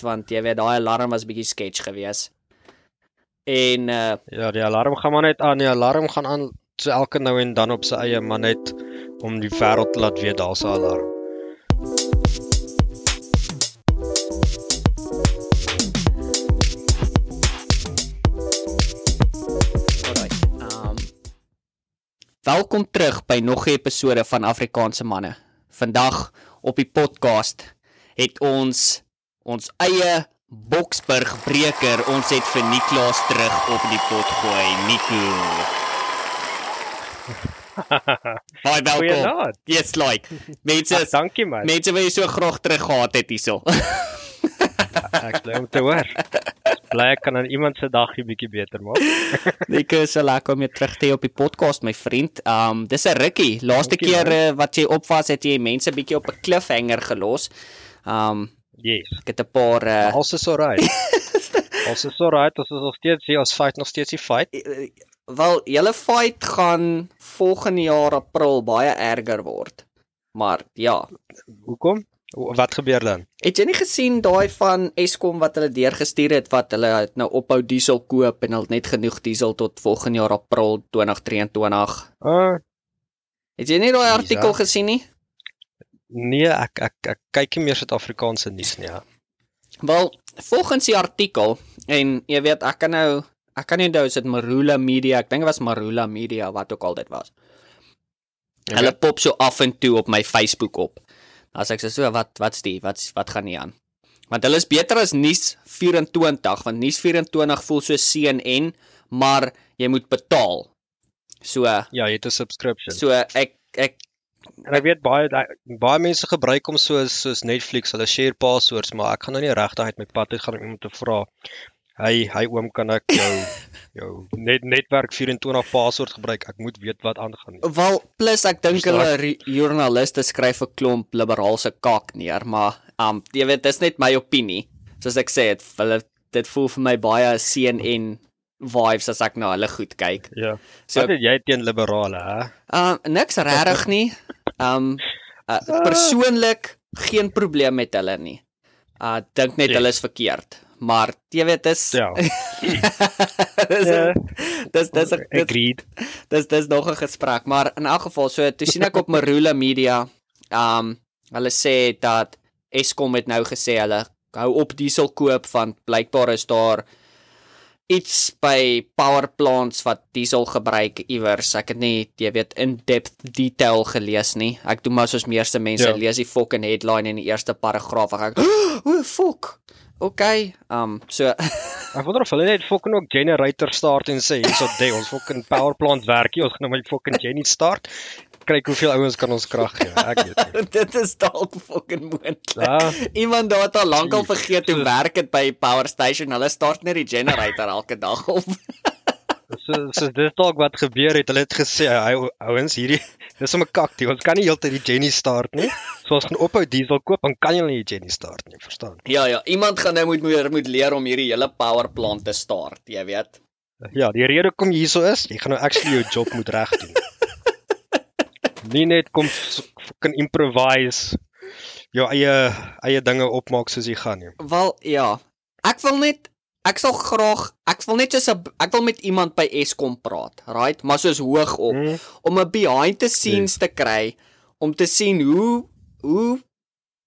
weet want jy weet daai alarm was bietjie sketch geweest. En uh Ja, die alarm gaan maar net aan. Die alarm gaan aan so elke nou en dan op sy eie, maar net om die wêreld te laat weet daar's 'n alarm. Um Welkom terug by nog 'n episode van Afrikaanse manne. Vandag op die podcast het ons ons eie Boksburg breker. Ons het vir Niklaas terug op die pot gooi. Nico. Baie welkom. Yes, like. Mense, Ah, dankie man. mense wat jy so graag terug gehad het hierso. Ek bly om te hoor. Bly ek kan aan iemand se dagie bietjie beter maak. Nico, so lekker om jou terug te hê op die podcast, my vriend. Um dis 'n rukkie. Laaste Dankie, keer man. uh, wat jy op was, het jy mense bietjie op 'n cliffhanger gelos. Um Yes. ek het 'n paar uh Alles is alright. Alles is alright. Ons is nog steeds hier. Ons fight nog steeds die fight. eh, wel julle fight gaan volgende jaar April baie erger word. Maar ja, Hoekom? Ho- Wat gebeur dan? het jy nie gesien daai van Eskom wat hulle deurgestuur het wat hulle het nou ophou diesel koop en hulle het net genoeg diesel tot volgende jaar April 2023. Ah, Het jy nie daai artikel gesien nie? Nee, ek ek ek kyk nie meer Suid-Afrikaanse nuus nie. Ja. Wel, volgens die artikel en jy weet ek kan nou ek kan nie onthou is dit Marula Media, ek dink dit was Marula Media wat ook al dit was. Okay. Hulle pop so af en toe op my Facebook op. As ek sê so wat wat's die? Wat wat gaan nie aan? Want hulle is beter as Nuus 24 want Nuus 24 voel so CNN, maar jy moet betaal. So Ja, jy het 'n subscription. so ek ek En ek weet baie baie mense gebruik hom soos soos Netflix, hulle share passwords, maar ek gaan nou nie regtig uit my pad uit gaan om iemand te vra. Hy hy oom kan ek jou jou net netwerk 24 password gebruik. Ek moet weet wat aangaan. Wel plus ek dink hulle joernaliste skryf 'n klomp liberaalse kak neer, maar um jy weet dis net my opinie. Soos ek sê, dit hulle dit voel vir my baie CNN vibes as ek na hulle goed kyk. Ja. So Wat het jy teen liberale, hè? um niks regtig nie. Um uh, persoonlik geen probleem met hulle nie. Uh dink net Ja. hulle is verkeerd. Maar jy weet dis Ja. dis Ja. dis dis dis Agreed. dis dis nog 'n gesprek, maar in elk geval so toe sien ek op Marula Media, um hulle sê dat Eskom het nou gesê hulle hou op diesel koop want blykbaar is daar iets by power plants wat diesel gebruik iewers. Ek het nie, jy weet, in-depth detail gelees nie. Ek doen maar soos meeste mense Ja. lees die fucking headline in die eerste paragraaf en ek o, fuck. Okay. Um so Ek wonder of hulle net fucking ook generator start en sê hierso dé ons fucking power plant werk hier, ons gaan nou my fucking genny start. Kyk hoeveel ouens kan ons krag gee. Ek weet nie. dit is dalk fucking moontlik. Ja. Iemand daar het al lankal Jeez. vergeet hoe werk dit by power station. Hulle start net die generator elke dag op. So so dis dalk wat gebeur het. Hulle het gesê hy ouens hierdie dis 'n kaktie. Ons kan nie heeltyd die Jenny start nie. So ons gaan ophou diesel koop, dan kan jy nie die Jenny start nie, verstaan? ja ja, iemand gaan nou moet moet, moet leer om hierdie hele power plant te start, jy weet. Ja, die rede hoekom jy hierso is, jy gaan nou actually jou job moet reg doen. Nie net kom fucking improvise jou eie eie dinge opmaak soos jy gaan nie. Wel ja. Ek wil net ek sal graag ek wil net soos 'n ek wil met iemand by Eskom praat, right? Maar soos hoog op Hmm? om 'n behind the scenes te kry om te sien hoe hoe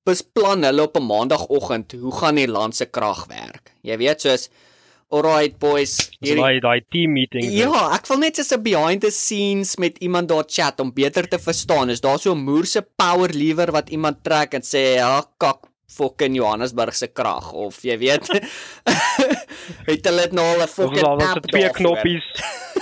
beplan hulle op 'n maandagooggend hoe gaan die land se krag werk. Jy weet soos alright boys, So hierdie daai daai team meeting. Ja, ek wil net soos 'n behind the scenes met iemand daar chat om beter te verstaan. Is daar so 'n moerse power lever wat iemand trek en sê ja, kak fucking Johannesburg se krag of jy weet het hulle dit nou al 'n fucking daar was app er twee daarvoor? knoppies.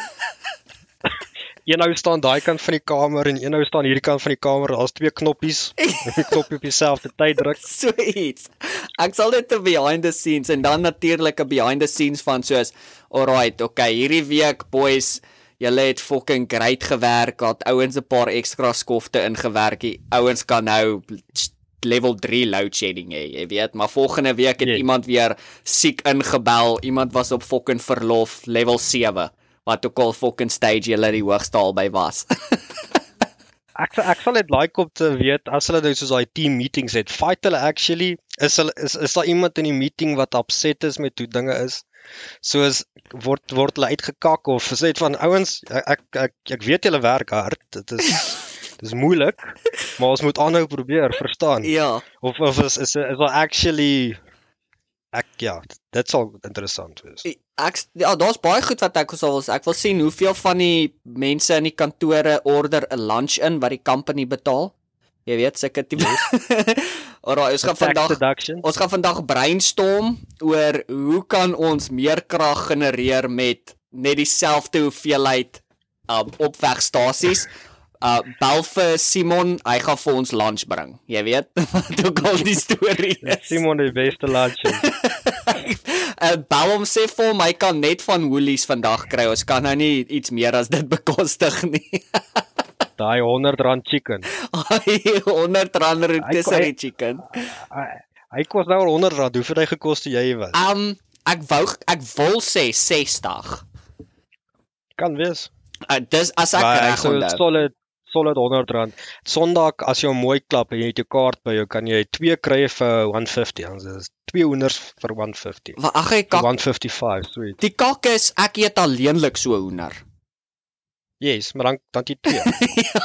een nou staan daai kant van die kamer en een nou staan hierdie kant van die kamer. Daar's twee knoppies. Jy die knoppie op dieselfde tyd druk. so iets. Ek sal dit 'n behind the scenes en dan natuurlik 'n behind the scenes van soos alright, okay, hierdie week boys, julle het fucking great gewerk. Gehad ouens 'n paar ekstra skofte ingewerk. Die ouens kan nou level 3 load shedding hê, jy weet, maar volgende week het Ja. iemand weer siek ingebel. Iemand was op fucking verlof, level 7 wat ook al fucking stage julle die hoogste al by was. ek ek sal dit like om te weet as hulle nou soos daai team meetings het. Fight hulle actually is hulle is is daar iemand in die meeting wat upset is met hoe dinge is? Soos word word hulle uitgekak of sê dit van ouens ek ek ek, ek weet julle werk hard. Dit is dis moeilik, maar ons moet aanhou probeer, verstaan? Ja. Of of is is is daar actually ek ja, dit sal interessant wees. Ek ja, daar's baie goed wat ek sal wil ek wil sien hoeveel van die mense in die kantore order 'n lunch in wat die company betaal. Jy weet, sulke tipe. Alraai, ons gaan vandag ons gaan vandag brainstorm oor hoe kan ons meer krag genereer met net dieselfde hoeveelheid um opwegstasies. Uh bel vir Simon, hy gaan vir ons lunch bring. Jy weet, wat ook al die storie is. Simon die beste lunch. uh, bel hom sê vir hom hy kan net van Woolies vandag kry. Ons kan nou nie iets meer as dit bekostig nie. Daai 100 rand chicken. Ai 100 rand rotisserie chicken. Hy, hy kos nou al 100 rand. Hoeveel hy gekos toe jy was? Um ek wou ek wil sê 60. Kan wees. Uh, dis as ek reg onthou. solid solid 100 rand. Sondag as jy hom mooi klap en jy het jou kaart by jou, kan jy twee kry vir 150. Dan is twee hoenders vir 150. Wa- Ag ek kak. 155, sweet. Die kak is ek eet alleenlik so hoender. Yes, maar dan dan jy twee. ja,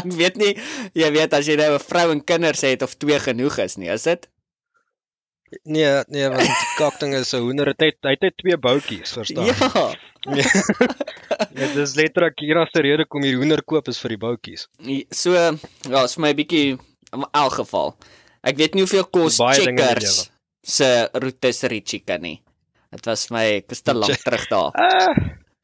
ek weet nie, jy weet as jy nou 'n vrou en kinders het of twee genoeg is nie, is dit? Nee, nee, want die kakding is 'n hoender. Het hy het net twee boutjies, verstaan? Ja. Ja, dis letterlik die enigste rede kom hier hoender koop is vir die boutjies. So ja, is vir my 'n bietjie in elk geval. Ek weet nie hoeveel kos die checkers se rotisserie chicken nie. Dit was my ek is te lank terug daar.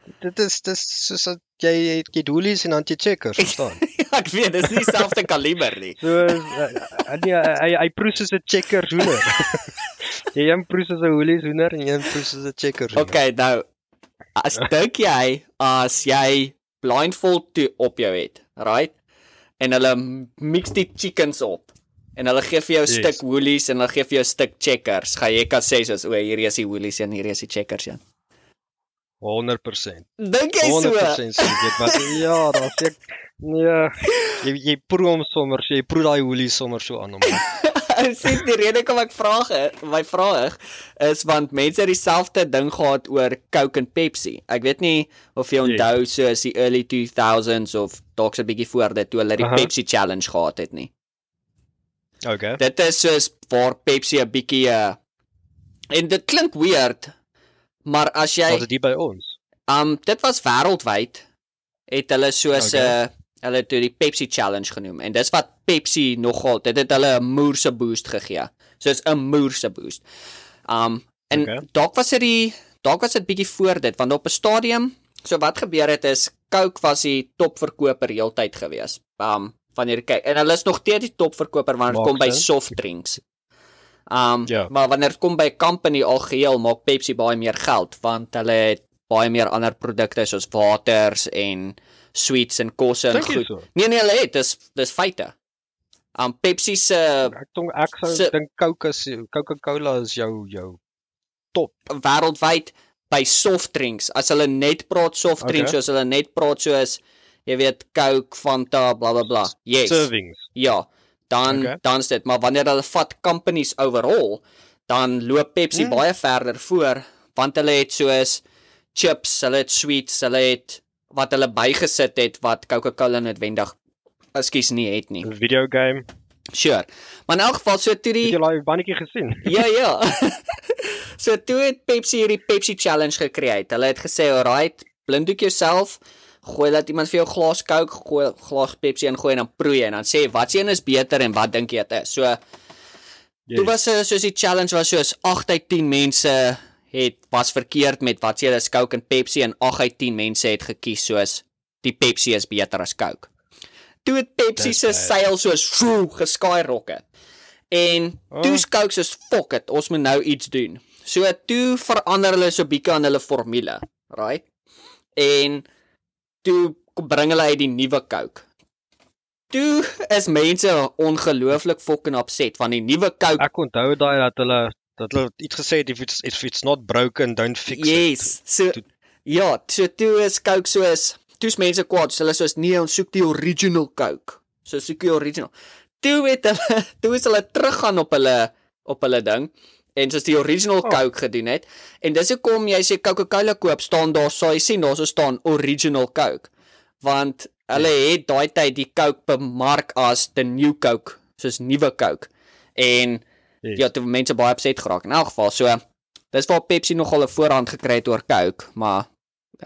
Ah, dit is dis soos dat jy jy jy doelies en dan jy checkers, verstaan? Ja, ek weet, dis nie dieselfde kaliber nie. So uh, nee, hy hy proe soos 'n checkers hoender. Jy een proe soos 'n hoelies hoender en een proe soos 'n checkers. hoender. Okay, nou as dink jy as jy blindfold toe op jou het, right? En hulle mix die chickens op en hulle gee vir jou 'n Yes. stuk woolies en hulle gee vir jou 'n stuk checkers. Gaan jy kan sê soos o, hier is die woolies en hier is die checkers ja. 100%. Dink jy so? 100% seker, maar ja, daar sê ek nee, jy jy proe hom sommer, so jy proe daai hoelies sommer so aan hom. Sien die rede kom ek vra my vraag is want mense het dieselfde ding gehad oor Coke en Pepsi. Ek weet nie of jy Yes. onthou soos die early 2000s of dalk so 'n bietjie voor dit toe hulle die Aha. Pepsi challenge gehad het nie. Okay. Dit is soos waar Pepsi 'n bietjie uh, en dit klink weird, maar as jy Was dit hier by ons? um dit was wêreldwyd het hulle soos 'n Okay. uh, hulle het dit die Pepsi challenge genoem en dis wat Pepsi nogal dit het hulle 'n moerse boost gegee. Soos 'n moerse boost. Um en Okay. dalk was dit die dalk was dit bietjie voor dit want op 'n stadium so wat gebeur het is Coke was die topverkoper heeltyd gewees. Um wanneer kyk en hulle is nog steeds die topverkoper wanneer dit kom by sin. softdrinks. Um Ja. maar wanneer dit kom by company algeheel maak Pepsi baie meer geld want hulle het baie meer ander produkte soos waters en sweets en kosse en goed. so? Nee nee, hulle het dis dis feite. Um Pepsi se Ek dink ek sou Se- dink Coke is Coca-Cola is jou jou wêreldwyd by softdrinks. As hulle net praat softdrinks, Okay. okay. soos hulle net praat soos jy weet Coke, Fanta, bla bla bla. Yes. servings. Ja, dan Okay. dan is dit, maar wanneer hulle vat companies overall, dan loop Pepsi hmm. baie verder voor want hulle het soos chips, hulle het sweets, hulle het wat hulle bygesit het wat Coca-Cola noodwendig ekskuus nie het nie. Video game. Sure. Maar in elk geval so toe Het die jy daai bannetjie gesien? Ja ja. so toe het Pepsi hierdie Pepsi challenge gecreate. Hulle het gesê, "Alright, blinddoek jouself, gooi laat iemand vir jou glas Coke, gooi glas Pepsi en gooi en dan proe jy en dan sê wat se een is beter en wat dink jy dit is." So yes. toe was uh, soos die challenge was soos 8 uit 10 mense het was verkeerd met wat se is Coke en Pepsi en 8 uit 10 mense het gekies soos die Pepsi is beter as Coke. Toe het Pepsi se seil soos vroeg geskyrocket. En Oh. toe Coke soos fuck it, ons moet nou iets doen. So toe verander hulle so bietjie aan hulle formule, right? En toe bring hulle uit die nuwe Coke. Toe is mense ongelooflik fucking upset van die nuwe Coke. Ek onthou daai dat hulle dat hulle iets gesê het if it's if it's not broken don't fix it. yes. So Toe- ja, so toe is Coke soos toe's mense kwaad, so hulle soos nee, ons soek die original Coke. So soek jy original. Toe het hulle toe is hulle teruggaan op hulle op hulle ding en soos die original Oh. Coke gedoen het. En dis hoekom jy sê Coca-Cola koop staan daar sou jy sien daar sou staan original Coke. Want hulle het daai tyd die Coke bemark as the new Coke, soos nuwe Coke. En Yes. ja, toe mense baie opset geraak. In elk geval, so dis waar Pepsi nogal 'n voorhand gekry het oor Coke, maar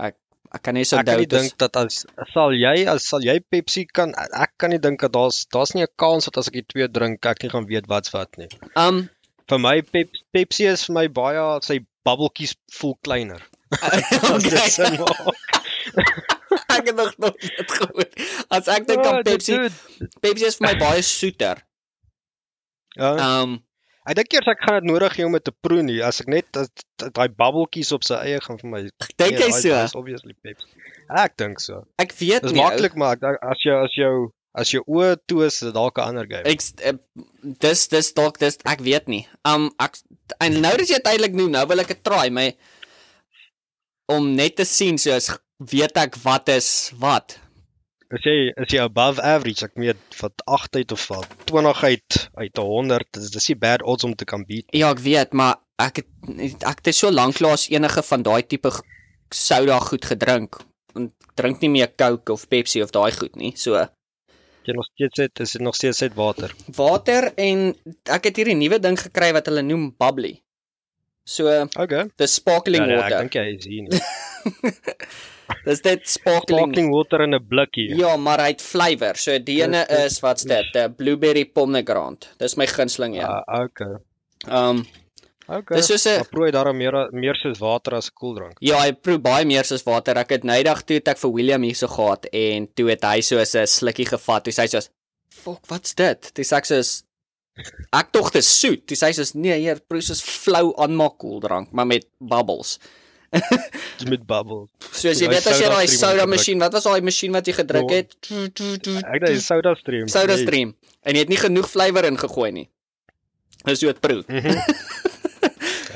ek ek kan nie so ek dink dat as sal jy as sal jy Pepsi kan ek kan nie dink dat daar's daar's nie 'n kans dat as ek die twee drink ek nie gaan weet wat's wat nie. Um Vir my Pep, Pepsi is vir my baie sy bubbeltjies voel kleiner. As dit sin okay. maak. ek het nog nooit dit gehoor. As ek dink aan dit Pepsi. Pepsi is vir my baie soeter. Ja. Um Ek dink eers ek gaan dit nodig hê om dit te proe nie. As ek net daai bubbeltjies op sy eie gaan vir my. dink jy so? daai is obviously Pepsi. Ek dink so. Ek weet Dis nie. ou. maklik maar ek dink as jy as jou as jou oë toe is, dalk 'n ander game. Ek uh, dis dis dalk dis ek weet nie. Um ek en nou dat jy eintlik noem, nou wil ek dit try, my om net te sien soos weet ek wat is wat. As jy is jy above average, ek weet van 8 uit of van 20 uit uit 100, dis dis nie bad odds om te kan beat. Ja, ek weet, maar ek het ek het so lank laas enige van daai tipe soda goed gedrink. En drink nie meer Coke of Pepsi of daai goed nie. So Jy nog steeds het is dit nog steeds uit water. water en ek het hierdie nuwe ding gekry wat hulle noem bubbly. So Okay. dis sparkling Ja, nee, ek water. dink jy is hier nie. Dis dit sparkling. Sparkling water in 'n blikkie. Ja, maar hy het flavour. So die ene Dis- dis- is wat's dit? 'n Blueberry pomegranate. Dis my gunsteling een. Ah, okay. Um Okay. dis soos 'n prooi daar meer meer soos water as 'n koeldrank. Ja, hy proe baie meer soos water. Ek het nydag toe het ek vir William hierso gehad en toe het hy so 'n slukkie gevat. Toe sê hy soos, "Fok, wat's dit?" Toe sê ek soos Ek tog dit is soet. Toe sê hy soos, "Nee, hier proe soos flou aanmaak koeldrank, maar met bubbles." Met bubbles. Soos jy Daai weet as jy daai soda masjien, wat was daai masjien wat jy gedruk Ja. het? Ek dink dis soda stream. Soda stream. En jy het nie genoeg flavour ingegooi nie. Dis hoe dit proe. Mhm.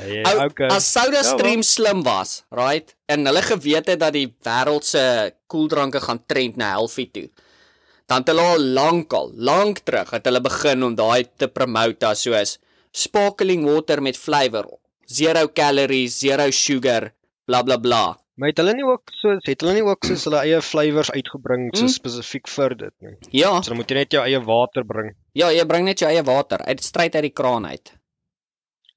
Okay, Ou, okay. As Soda Ja, Stream slim was, right? En hulle geweet het dat die wêreld se koeldranke gaan trend na healthy toe. Dan het hulle al lankal, lank terug het hulle begin om daai te promote as soos sparkling water met flavour, zero calories, zero sugar, bla bla bla. Maar het hulle nie ook so het hulle nie ook soos hulle eie flavours uitgebring so Mm. spesifiek vir dit nie. Ja, So dan moet jy net jou eie water bring. ja, jy bring net jou eie water uit stryd uit die kraan uit.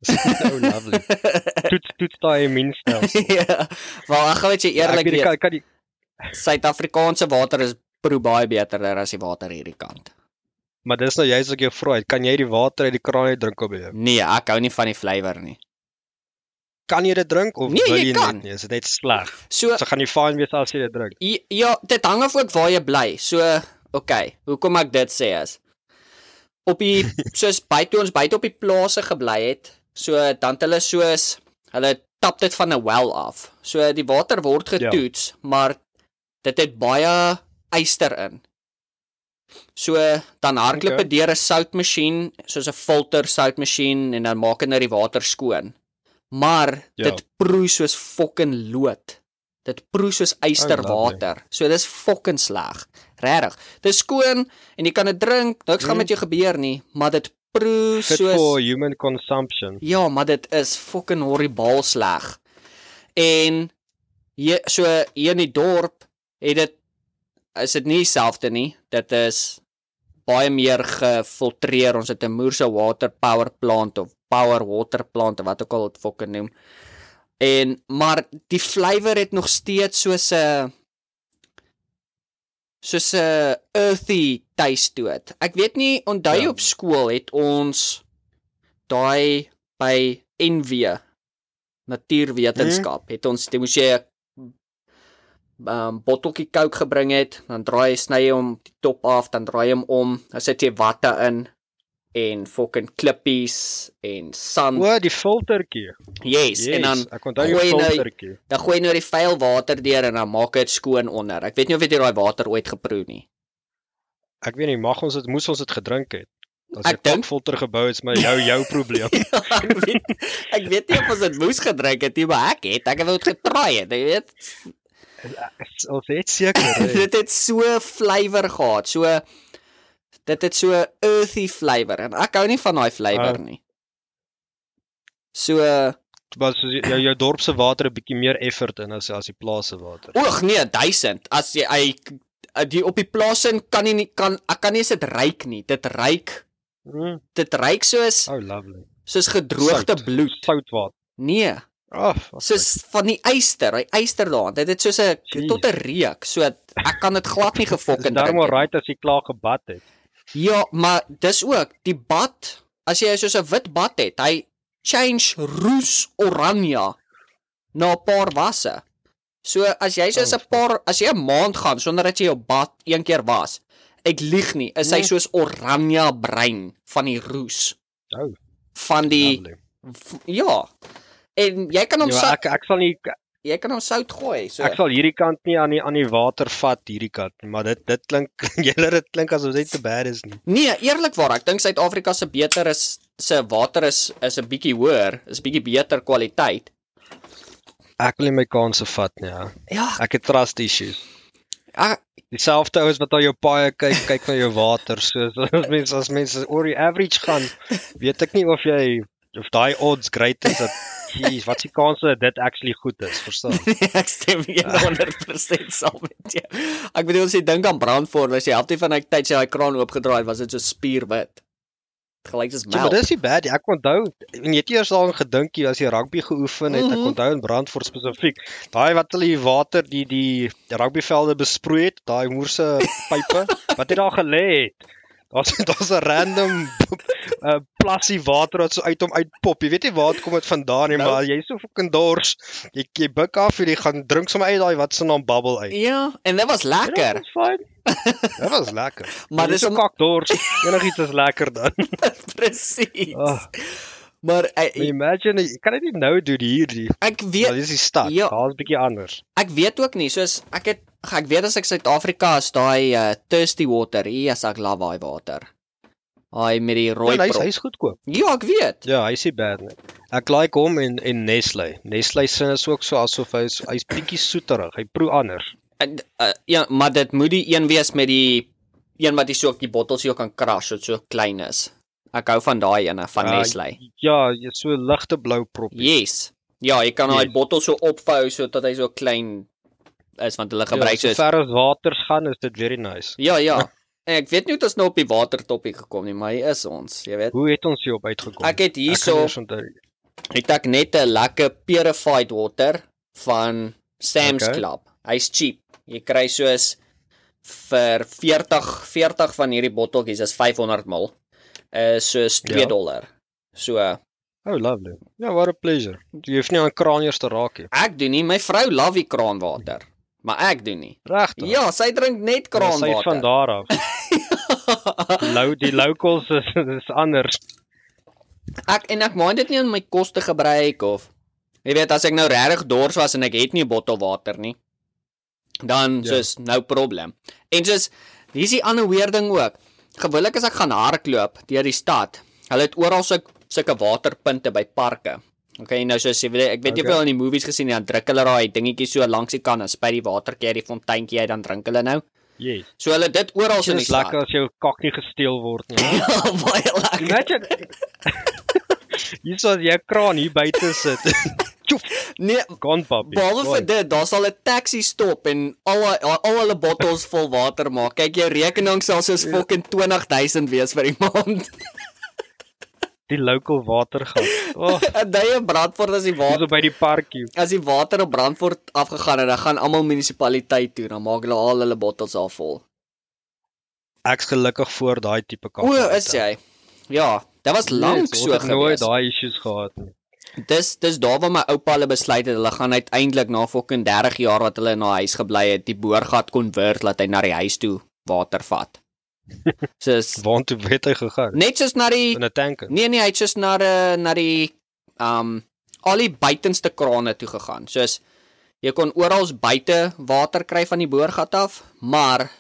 oh lovely. Toets toets daai immuunstelsel. ja. Wel, ek gaan net Ja, eerlik wees, kan, kan die Suid-Afrikaanse water is proe baie beter as die water hierdie kant. Maar dis nou juist wat ek jou vra, kan jy die water uit die kraan uit drink op jou? Nee, ek hou nie van die flavour nie. Kan jy dit drink of Nee, wil jy jy net nie? Is dit net sleg? So So gaan jy fyn wees as jy dit drink. Ja, ja, dit hang af ook waar jy bly. So, okay, hoekom ek dit sê is op die soos buite ons buite op die plase gebly het, so dan het hulle soos hulle tap dit van 'n well af. So die water word Ja. getoets, maar dit het baie yster in. So dan hardloop Okay. dit deur 'n soutmasjien, soos 'n filter soutmasjien en dan maak dit nou die water skoon. Maar Ja. dit proe soos fucking lood. Dit proe soos ysterwater. So dis fucking sleg. Regtig. Dis skoon en jy kan dit drink. Niks gaan Mm. met jou gebeur nie, maar dit proe Fit soos for human consumption. Ja, maar dit is fucking horribaal sleg. En jy so hier in die dorp het dit is dit nie dieselfde nie. Dit is baie meer gefiltreer. Ons het 'n Moorse water power plant of power water plant of wat ook al dit fucking noem. En maar die flavour het nog steeds soos 'n soos 'n earthy taste toe dit. Ek weet nie onthou jy Ja. op skool het ons daai by NW natuurwetenskap het ons dit moes jy 'n um, botteltjie Coke gebring het, dan draai jy sny jy hom die top af, dan draai jy hom om, dan sit jy watte in en fucking klippies en sand. O, die filtertjie. Yes, Yes, en dan ek onthou die gooi jy nou- filtertjie. dan gooi jy nou die vuil water deur en dan maak dit skoon onder. Ek weet nie of jy daai water ooit geproe nie. Ek weet nie, mag ons dit moes ons dit gedrink het. As Ek jy dink- filter gebou is my jou jou probleem. ek weet ek weet nie of ons dit moes gedrink het nie, maar ek het. Ek het dit getry het, jy weet. Ons het seker. dit het so flavour gehad. So Dit het so earthy flavour en ek hou nie van daai flavour Ah. nie. So soos jy- jou jou dorp se water 'n bietjie meer effort in as as die plaas se water. oeg nee, 1000. As jy hy die op die plaas in kan nie kan ek kan nie eens dit ryk nie. Dit ryk Mm. dit ryk soos Oh lovely. soos gedroogde Sout. bloed. Soutwater. Nee, Ag, wat soos van die yster, hy yster daar. Dit het soos 'n tot 'n reuk. So ek kan dit glad nie gefokken daarom drink al right as jy klaar gebad het. Ja, maar dis ook die bad. As jy soos 'n wit bad het, hy change roes oranje na 'n paar wasse. So as jy soos Oh, 'n paar as jy 'n maand gaan sonder dat jy jou bad een keer was, ek lieg nie, is hy Nee. soos oranje bruin van die roes Oh, van die v- ja. En jy kan hom Ja, ja, ek ek sal nie jy kan hom sout gooi. So ek sal hierdie kant nie aan die aan die water vat hierdie kant, nie, maar dit dit klink julle dit klink asof dit te bad is nie. Nee, eerlikwaar, ek dink Suid-Afrika se beter is se water is is 'n bietjie hoër, is bietjie beter kwaliteit. Ek wil nie my kansse vat nie. Ja. Ja, Ek het trust issues. ek, Dieselfde ouens wat al jou paaie kyk, kyk na jou water. So as mense as mense oor die average gaan, weet ek nie of jy of daai odds great is dat jeez, wat se kans dat dit actually goed is, verstaan? ek stem 100% saam met jou. Ek bedoel as jy dink aan Brandfort, was jy helfte van die tyd as jy daai kraan oopgedraai het, was dit so spierwit. Gelyk soos Ja, maar melk. dis nie bad. Ek onthou en jy het eers daaraan gedink jy as jy rugby geoefen het. Ek Mhm. onthou in Brandfort spesifiek. Daai wat hulle die water die die rugbyvelde besproei het, daai moerse pype wat jy daar gelê het. Daar's daar's 'n random uh, plassie water wat so uit hom uitpop. Jy weet nie waar dit kom dit vandaan nie, Nou. maar jy's so fucking dors. Jy jy buk af en jy gaan drink sommer uit daai wat se naam bubble uit. Ja, en dit was Ja, lekker. Dit was lekker. Maar dis so om- kak dors. Enigiets is lekker dan. Presies. Ah. Maar Maar ek, imagine, jy kan dit nie nou doen hierdie. ek weet dis die stad. Ja. Daar's 'n bietjie anders. ek weet ook nie, soos ek het ek weet as ek Suid-Afrika is daai uh, thirsty water, hier as ek love daai water. Daai met die rooi Ja, hy's prop. hy's goedkoop. Ja, ek weet. Ja, hy's nie bad nie. Ek like hom en en Nestle. Nestle sin is ook so asof hy's hy's bietjie soeterig. Hy proe anders. Uh, uh, ja, maar dit moet die een wees met die een wat jy so op die bottels jy kan crush, wat so klein is. Ek hou van daai ene van Ja, Nestle. Ja, jy so ligte blou propie. Yes. Ja, jy kan daai Yes. bottel so opvou sodat hy so klein is want hulle gebruik ja, so ver as waters gaan is dit very nice. Ja, ja. En ek weet nie hoe dit ons nou op die watertoppie gekom nie, maar hier is ons, jy weet. Hoe het ons hier op uitgekom? Ek het hierso het ek net 'n lekker purified water van Sam's Okay. Club. Hy's cheap. Jy kry soos vir 40 40 van hierdie botteltjies is 500 ml. Is soos 2 Ja. dollar. So Oh, lovely. Ja, what a pleasure. Jy hoef nie aan kraaniers te raak nie. ek doen nie, my vrou love die kraanwater, maar ek doen nie. Regtig? Ja, sy drink net Ja, Sy is kraanwater. van daar af. Lou die locals is is anders. Ek en ek maak dit nie in my kos te gebruik of jy weet as ek nou regtig dors was en ek het nie 'n bottel water nie dan Ja. soos nou probleem. En soos hier's die ander weer ding ook. Gewoonlik as ek gaan hardloop deur die stad, hulle het oral so sulke waterpunte by parke. Okay, nou soos jy weet, ek weet jy Okay. wel in die movies gesien, dan druk hulle daai dingetjie so langs die kant en spuit die watertjie uit die fonteintjie uit dan drink hulle nou. Yes. So hulle dit oral in die stad. lekker as jou kak nie gesteel word nie. Ja, baie lekker. Imagine Hier sou jy kraan hier buite sit. Nee, Gone puppy. Behalwe vir dit, daar sal 'n taxi stop en al al al hulle bottels vol water maak. Kyk jou rekening sal soos Ja. fucking 20000 wees vir die maand. Die local watergat. Oh, En daai Brandfort as die water op by die parkie. as die water op Brandfort afgegaan het, dan gaan almal munisipaliteit toe, dan maak hulle al hulle bottels al vol. Ek's gelukkig voor daai tipe kak. O, is jy? Ja, dit was lank yes, so ons het nooit gewees. daai issues gehad nie. Dis dis daar waar my oupa hulle besluit het hulle gaan uiteindelik na fucking 30 jaar wat hulle in 'n huis gebly het, die boorgat konvert laat hy na die huis toe water vat. Soos Waartoe het hy gegaan? net soos na die In 'n tank. Nee nee, hy het soos na die na die um al die buitenste krane toe gegaan. Soos jy kon oral buite water kry van die boorgat af, maar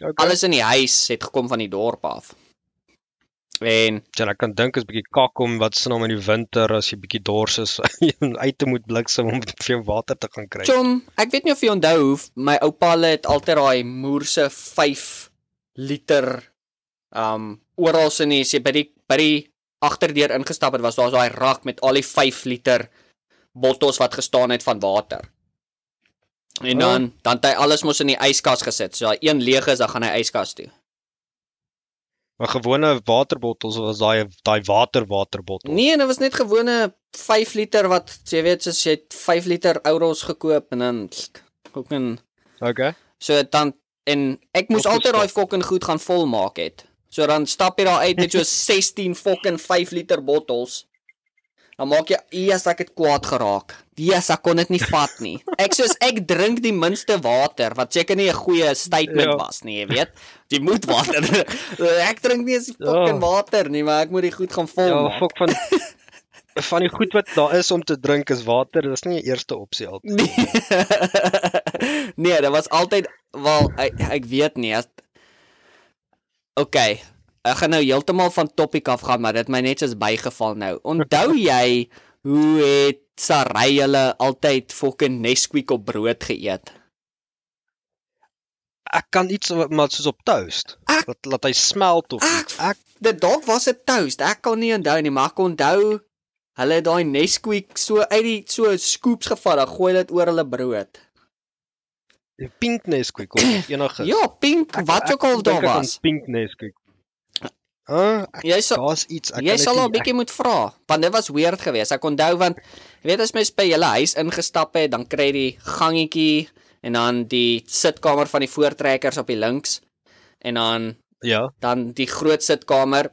Okay. alles in die huis het gekom van die dorp af. En Ja, ek kan dink is bietjie kak om wat se nou in die winter as jy bietjie dors is uit te moet bliksem om vir jou water te gaan kry. chom, ek weet nie of jy onthou hoe my oupa het altyd daai moerse 5 liter Um oral in die as jy by die by die agterdeur ingestap het, was daar so daai rak met al die 5 liter bottels wat gestaan het van water. En Oh. dan dan het hy alles mos in die yskas gesit. So daai een leeg is, dan gaan hy yskas toe. Maar gewone waterbottels of was daai daai water waterbottel? Nee, dit was net gewone 5 liter wat jy weet soos jy het 5 liter Oros gekoop en dan ook in Okay. so dan en ek moes altyd daai fucking goed gaan volmaak het. So dan stap jy daar uit met so 16 fucking 5 liter bottels. Dan maak jy eers ek het kwaad geraak. Yes, ek kon dit nie vat nie. Ek soos ek drink die minste water wat seker nie 'n goeie statement Ja. was nie, jy weet. Jy moet water. ek drink nie eens die Ja. fucking water nie, maar ek moet die goed gaan Ja, volmaak. fok van van die goed wat daar is om te drink is water. Dis nie die eerste opsie altyd. Nee. nee, dit was altyd wel ek, ek weet nie as OK. Ek gaan nou heeltemal van topic af gaan, maar dit my net soos bygeval nou. Onthou jy hoe het Sarai hulle altyd fucking Nesquik op brood geëet? Ek kan iets wat- maar soos op toast. Ek- Laat laat hy smelt of Ek iets. Ek dit dalk was dit toast. Ek kan nie onthou nie, maar ek onthou hulle het daai Nesquik so uit die so scoops gevat, dan gooi dit oor hulle brood. die pink Nesquik of enige. Ja, pink, wat ook al daar ek was. Pink Nesquik. Hæ? Jy sal Daar's iets. Ek Jy sal haar 'n bietjie moet vra, want dit was weird geweest. Ek onthou want jy weet as mens by julle huis ingestap het, dan kry jy die gangetjie en dan die sitkamer van die voortrekkers op die links en dan ek- Ja, dan die groot sitkamer,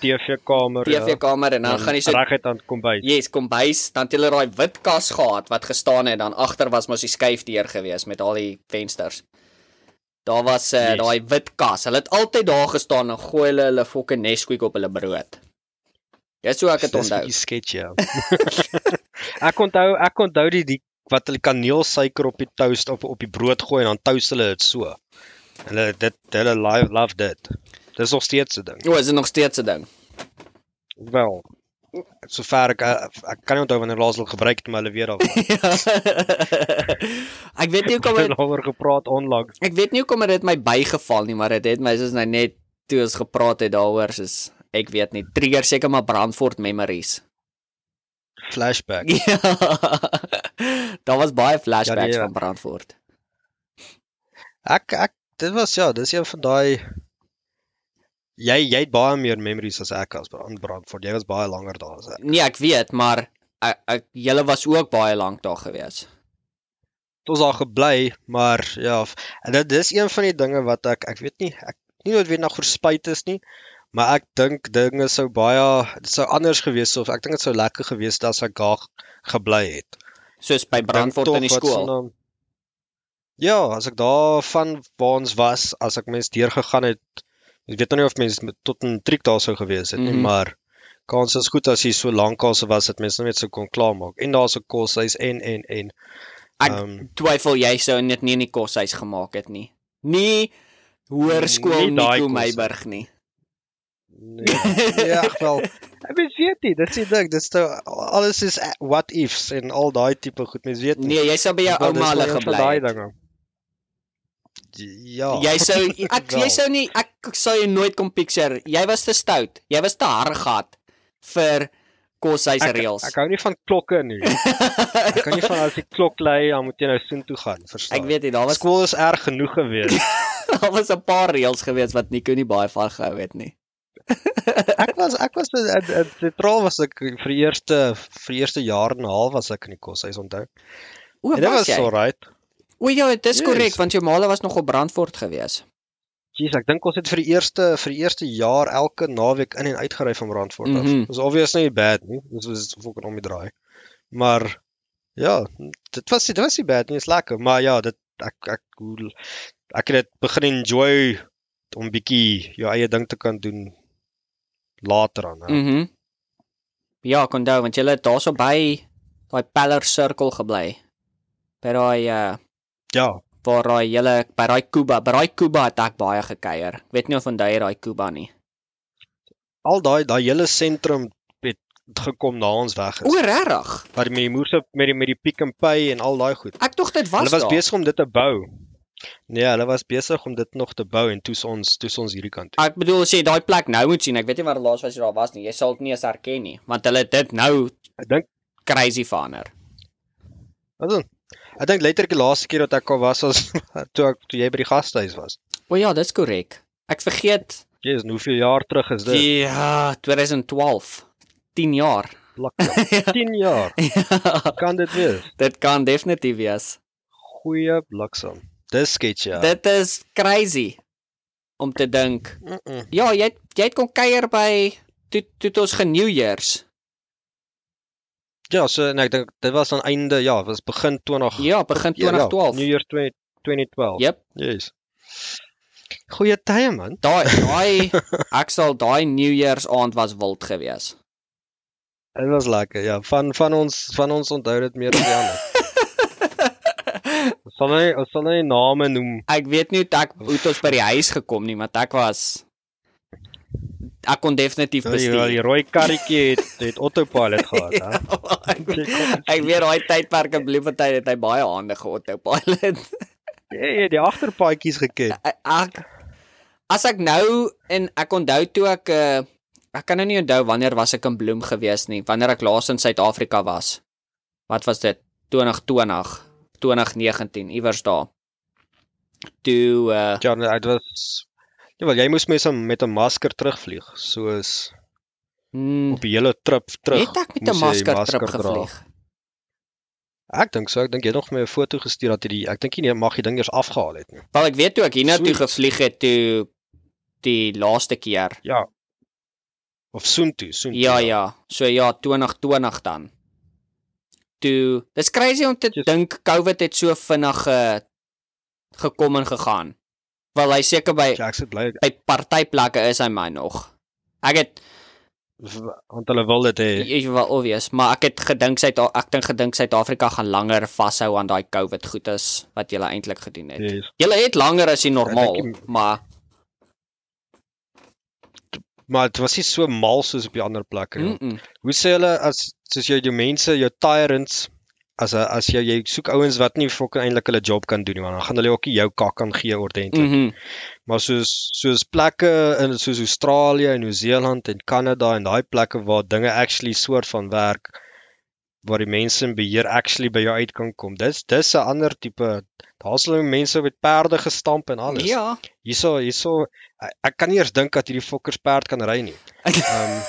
TV-kamer. TV-kamer en dan gaan jy so reguit aan kombuis. Yes, kombuis, dan het hulle daai wit kas gehad wat gestaan het, dan agter was mos die skuifdeur geweest met al die vensters. Daar was uh, Yes. daai wit kas. Hulle het altyd daar gestaan en gooi hulle hulle fucking Nesquik op hulle brood. Dis so ek Dis onthou. bietjie sketchy. Ja. ek onthou ek onthou die die wat hulle kaneelsuiker op die toast op op die brood gooi en dan toast hulle dit so. Hulle dit hulle live love dit. Dis nog steeds 'n ding. O, is dit nog steeds 'n ding? Wel. Sover ek ek, ek kan nie onthou wanneer laas hulle gebruik het maar hulle weer daarvan. ek weet nie hoekom dit het daaroor gepraat onlangs. ek weet nie hoekom dit my bygeval nie, maar dit het my soos nou net toe ons gepraat het daaroor soos ek weet nie, trigger seker maar Brandfort memories. Flashback. Ja. Daar was baie flashbacks Ja, nee, van Brandfort. Ek ek dit was ja, dis een van daai jy jy het baie meer memories as ek as aan Brandfort. Jy was baie langer daar as ek. Nee, ek weet, maar ek, ek julle was ook baie lank daar gewees. Ons daar gebly, maar ja, en dit dis een van die dinge wat ek ek weet nie, ek nie noodwendig nog verspyt is nie, maar ek dink dinge sou baie dit sou anders gewees het of ek dink dit sou lekker gewees het as ek daar gebly het. Soos by Brandfort in die skool. Ja, as ek daar van waar ons was, as ek mens deurgegaan het, ek weet nou nie of mens met- tot 'n triek daar sou gewees het nie, Mhm. maar kans is goed as jy so lank al so was dat mens nou net so kon klaarmaak. En daar's 'n koshuis en en en Ek ehm, twyfel jy sou dit nie in die koshuis gemaak het nie. Nie hoërskool Nico. Meiburg nie. Nee, ja, wel. Ek weet nie, dit is ding, dit is nou alles is what ifs en al daai tipe goed, mens weet nie. Nee, jy sou by jou ouma hulle gebly het. Ja. Jy sou ek jy sou nie ek sou jou nooit kom picture. Jy was te stout. Jy was te hargat vir koshuis ek, reëls. ek hou nie van klokke nie. Ek kan nie van as die klok lui, dan moet jy nou soontoe gaan, verstaan? Ek weet nie, daar was Skool is erg genoeg gewees. daar was 'n paar reëls gewees wat Nico nie baie van gehou het nie. ek was ek was in in- in sentraal was ek vir die eerste vir die eerste jaar en 'n half was ek in die koshuis onthou. O, En dit was was jy? alright. O ja, dit is Yes. korrek want jou maale was nog op Brandfort gewees. Jeez, ek dink ons het vir die eerste vir die eerste jaar elke naweek in en uit gery van Brandfort af. Mhm. Dis obvious nie bad nie. Dis was fucking om die draai. Maar ja, dit was dit was nie bad nie, is lekker, maar ja, dit ek ek hoe ek het dit begin enjoy om bietjie jou eie ding te kan doen later aan. Mhm. Ja, ek onthou want jy het daarso by daai Peller Circle gebly. By daai uh ja, waar daai hele by daai Kuba, by daai Kuba het ek baie gekuier. Ek weet nie of onthou jy daai Kuba nie. al daai daai hele sentrum het gekom na ons weg O, is. regtig? Wat met die moerse met die met die Pick n Pay en al daai goed. Ek dink dit was Hulle was daar. besig om dit te bou. Nee, hulle was besig om dit nog te bou en toe's ons toe's ons hierdie kant toe. Ek bedoel as jy daai plek nou moet sien, ek weet nie waar laas was jy daar was nie. Jy sal dit nie eens herken nie, want hulle het dit nou Ek dink crazy verander. wat dan? Ek dink letterlik die laaste keer dat ek al was was toe ek toe jy by die gastehuis was. O ja, dis korrek. Ek vergeet. Jesus, hoeveel jaar terug is dit? Ja, 2012. 10 jaar. Bliksem. 10 jaar. Ja, Kan dit wees? dit kan definitief wees. Goeie bliksem. Dis sketch ja. Dit is crazy om te dink. Mm -mm. Ja, jy het, jy het kom kuier by toe toe ons ge-New Year's. Ja, so en ek dink dit was aan einde ja, was begin 20 Ja, begin ja, ja, 2012. New Year 20, 2012. Yep. Yes. Goeie tye man. Daai daai ek sal daai New Year's aand was wild gewees. Dit was lekker. Ja, van van ons van ons onthou dit meer as die ander. Ons sal nie ons sal nie name noem. Ek weet nie hoe ek hoe ons by die huis gekom nie, maar ek was ek kon definitief Ja, die, bestuur. rooi karretjie het het autopilot gehad, hè. ek, ek weet daai tydperk in Bloemfontein het hy baie hande geautopilot. Ja, die agterpaadjies geken. ek as ek nou en ek onthou toe ek uh, ek kan nou nie onthou wanneer was ek in Bloem gewees nie, wanneer ek laas in Suid-Afrika was. Wat was dit? 2020, 2019 iewers daar. Toe uh, Ja, nee, dit was Ja, wel jy moes met 'n met 'n masker terugvlieg, soos mm, op die hele trip terug. het ek met 'n masker, masker trip dra. gevlieg. Ek dink so, ek dink jy het nog my 'n foto gestuur dat jy die ek dink jy nie mag die ding eers afgehaal het nie. Wel ek weet toe ek hiernatoe gevlieg het toe die laaste keer. Ja. Of soontoe, soontoe. Ja ja, so ja 2020 dan. Toe dis crazy om te dink COVID het so vinnig ge, gekom en gegaan. Wel hy seker by Ja, ek sit bly by partyplekke is hy my nog. Ek het want hulle wil dit hê. jy wel obvious, maar ek het gedink Suid ek dink gedink Suid-Afrika gaan langer vashou aan daai COVID goedes wat julle eintlik gedoen het. Yes. Julle het langer as die normaal, dink jy- maar Maar dit was nie so mal soos op die ander plekke nie. mm -mm. Hoe sê hulle as soos jy jou mense, jou tyrants as 'n as jy jy soek ouens wat nie fokin eintlik hulle job kan doen nie, want dan gaan hulle ook nie jou kak kan gee ordentlik. Mm -hmm. Maar soos soos plekke in soos Australië en Nieu-Seeland en Kanada en daai plekke waar dinge actually soort van werk waar die mense in beheer actually by jou uit kan kom. Dis dis 'n ander tipe daar's hulle mense met perde gestamp en alles. Ja. Hierso hierso ek, ek kan nie eers dink dat hierdie fokkers perd kan ry nie. Ehm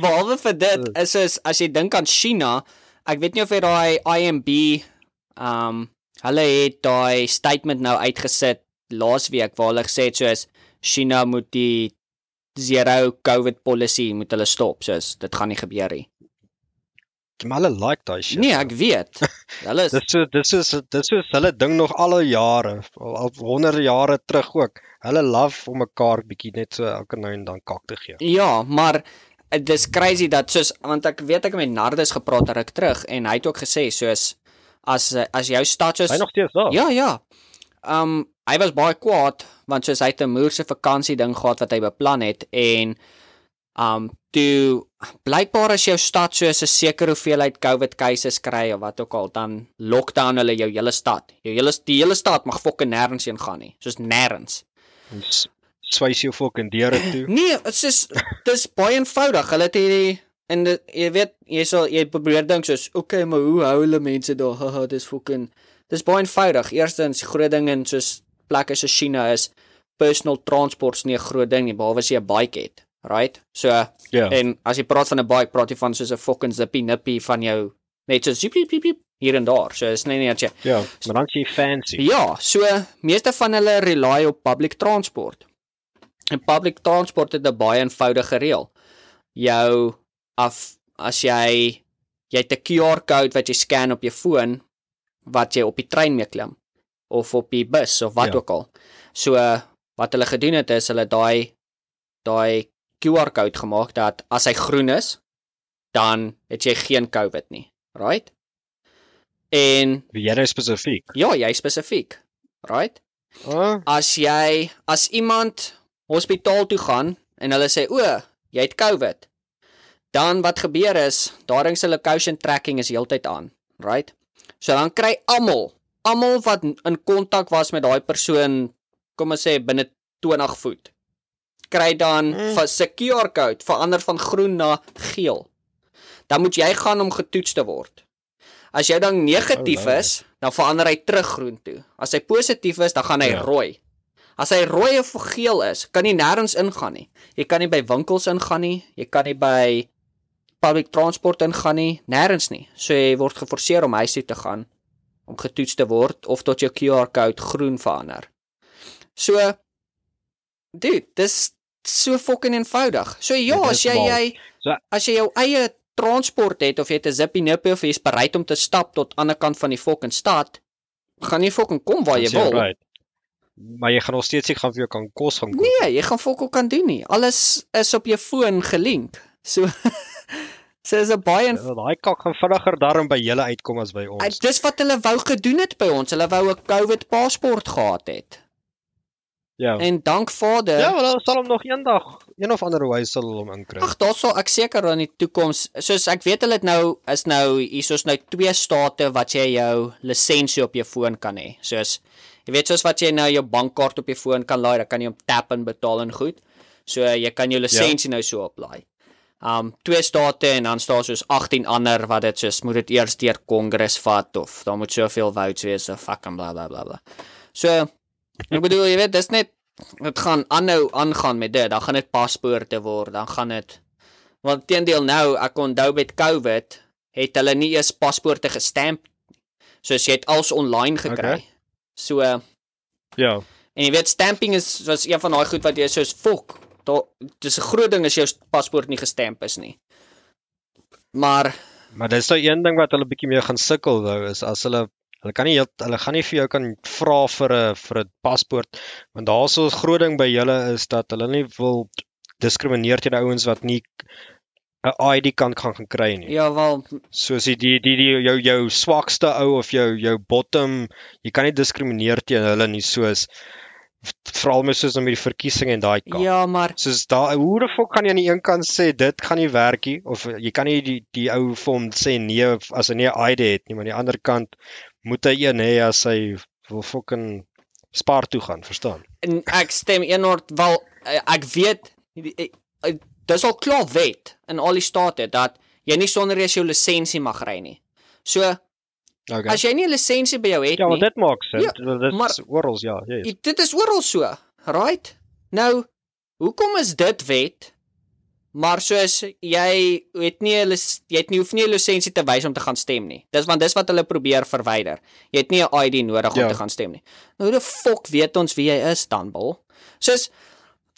Behalwe vir dit is is as jy dink aan China, ek weet nie of jy daai IMB um hulle het daai statement nou uitgesit laasweek waar hulle gesê het soos China moet die zero covid policy moet hulle stop, soos dit gaan nie gebeur nie. maar hulle like daai shit. Nee, ek weet. Hulle is Dis so dis is dis is hulle ding nog al jare, al, honderde jare terug ook. Hulle love om mekaar bietjie net so elke nou en dan kak te gee. Ja, maar dis crazy dat soos want ek weet ek het met Nardus gepraat ruk terug en hy het ook gesê soos as eh, as jou stad soos Hy nog steeds daar. Ja, ja. Um hy was baie kwaad want soos hy het 'n moerse vakansie ding gehad wat hy beplan het en um toe blykbaar as jou stad soos 'n sekere hoeveelheid COVID cases kry of wat ook al dan lockdown hulle jou hele stad. Jou hele die hele stad mag fokke nêrens heen gaan nie. Soos nêrens. Swys jou fucking deure toe. Nee, dit is dis baie eenvoudig. Hulle het hierdie en dit, jy weet jy sal jy probeer dink soos okay, maar hoe hou hulle mense daar? Haha, dis fucking dis baie eenvoudig. Eerstens groot ding in soos plekke soos China is personal transport's nie 'n groot ding nie behalwe as jy 'n bike het, right? So Ja. en as jy praat van 'n bike, praat jy van soos 'n fucking zippy nippy van jou net so ziep ziep ziep hier en daar. So is nie net jy Ja, maar dan jy fancy. Ja, so meeste van hulle rely op public transport. En public transport het 'n baie eenvoudige reël. Jou af as jy jy het 'n QR-kode wat jy scan op jou foon wat jy op die trein mee klim of op die bus of wat Ja. ook al. So wat hulle gedoen het is hulle daai daai QR-kode gemaak dat as hy groen is, dan het jy geen COVID nie. Right? En jy nou spesifiek? Ja, jy spesifiek. Right? Ah, As jy as iemand hospitaal toe gaan en hulle sê o, jy het COVID. Dan wat gebeur is, daarin se location tracking is heeltyd aan, right? So dan kry almal almal wat in kontak was met daai persoon, kom ons sê binne 20 voet, kry dan Mm. vir se QR code verander van groen na geel. Dan moet jy gaan om getoets te word. As jy dan negatief Oh, wow. is, dan verander hy terug groen toe. As hy positief is, dan gaan hy Ja. rooi. As hy rooi of geel is, kan jy nêrens ingaan nie. Jy kan nie by winkels ingaan nie, jy kan nie by public transport ingaan nie, nêrens nie. So jy word geforseer om huis toe te gaan om getoets te word of tot jou QR code groen verander. So dude, dis so fucking eenvoudig. So ja, as jy jy as jy jou eie transport het of jy het 'n zippie nippie of jy is bereid om te stap tot ander kant van die fucking stad, gaan jy fucking kom waar jy wil. Right. Maar jy gaan nog steeds nie gaan vir jou kan kos gaan koop. Nee, jy gaan fokol kan doen nie. Alles is op jou foon gelink. So so is 'n baie Ja, Daai kak gaan vinniger daarom by julle uitkom as by Uh, ons. Dis wat hulle wou gedoen het by ons. Hulle wou 'n COVID paspoort gehad het. Ja. En dank Vader. Ja, wel hulle sal hom nog eendag een of ander wyse sal hom inkry. Ag, daar sal ek seker in die toekoms, soos ek weet hulle het nou is nou hiersoos nou twee state wat jy jou lisensie op jou foon kan hê. Soos jy weet soos wat jy nou jou bankkaart op jou foon kan laai, dan kan jy hom tap en betaal en goed. So jy kan jou lisensie ja. nou so oplaai. Um twee state en dan staan soos 18 ander wat dit soos moet dit eers deur Kongres vat of daar moet soveel votes wees of fucking bla bla bla bla. So ek bedoel jy weet dis net dit gaan aanhou aangaan met dit. Dan gaan dit paspoorte word, dan gaan dit want teendeel nou ek onthou met COVID het hulle nie eers paspoorte gestamp soos jy het als online gekry. Okay. So uh, Ja. en jy weet stamping is was een van daai goed wat jy soos fok. Daar dis 'n groot ding as jou paspoort nie gestamp is nie. Maar Maar dis nou een ding wat hulle bietjie meer gaan sukkel wou is as hulle hulle kan nie hulle gaan nie vir jou kan vra vir 'n vir 'n paspoort want daarso 'n groot ding by julle is dat hulle nie wil diskrimineer teen ouens wat nie 'n ID kan kan gaan kry nie. ja wel Soos die die die, die jou jou swakste ou of jou jou bottom, jy kan nie diskrimineer teen hulle nie soos veral met soos nou met die verkiesing en daai kant. ja, maar Soos daai hoe die fok kan jy aan die een kant sê dit gaan nie werk nie of jy kan nie die die ou vir hom sê nee as hy nie 'n ID het nie, maar aan die ander kant moet hy een hê as hy wil fucking spaar toe gaan, verstaan? en ek stem eenhord wel eh, ek weet dis al klaar wet in al die state dat jy nie sonder jy jou lisensie mag ry nie. So Okay. as jy nie 'n lisensie by jou het ja, nie, want dit maak sin. Ja, Ja, dit maar- is oral ja, yes. Dit is oral so, right? Nou, hoekom is dit wet? Maar soos jy het nie jy het nie hoef nie 'n lisensie te wys om te gaan stem nie. Dis want dis wat hulle probeer verwyder. Jy het nie 'n ID nodig om Ja. te gaan stem nie. Nou hoe die fok weet ons wie jy is dan, Bul? Soos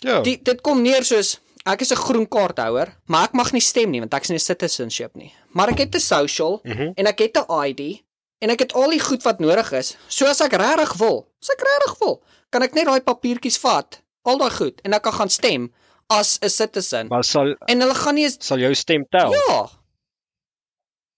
Ja. die, dit kom neer soos ek is 'n groen kaarthouer, maar ek mag nie stem nie want ek is nie 'n citizenship nie. Maar ek het 'n social Mhm. en ek het 'n ID en ek het al die goed wat nodig is. So as ek regtig wil, as ek regtig wil, kan ek net daai papiertjies vat, al daai goed en ek kan gaan stem as 'n citizen. Maar sal En hulle gaan nie sal jou stem tel? Ja,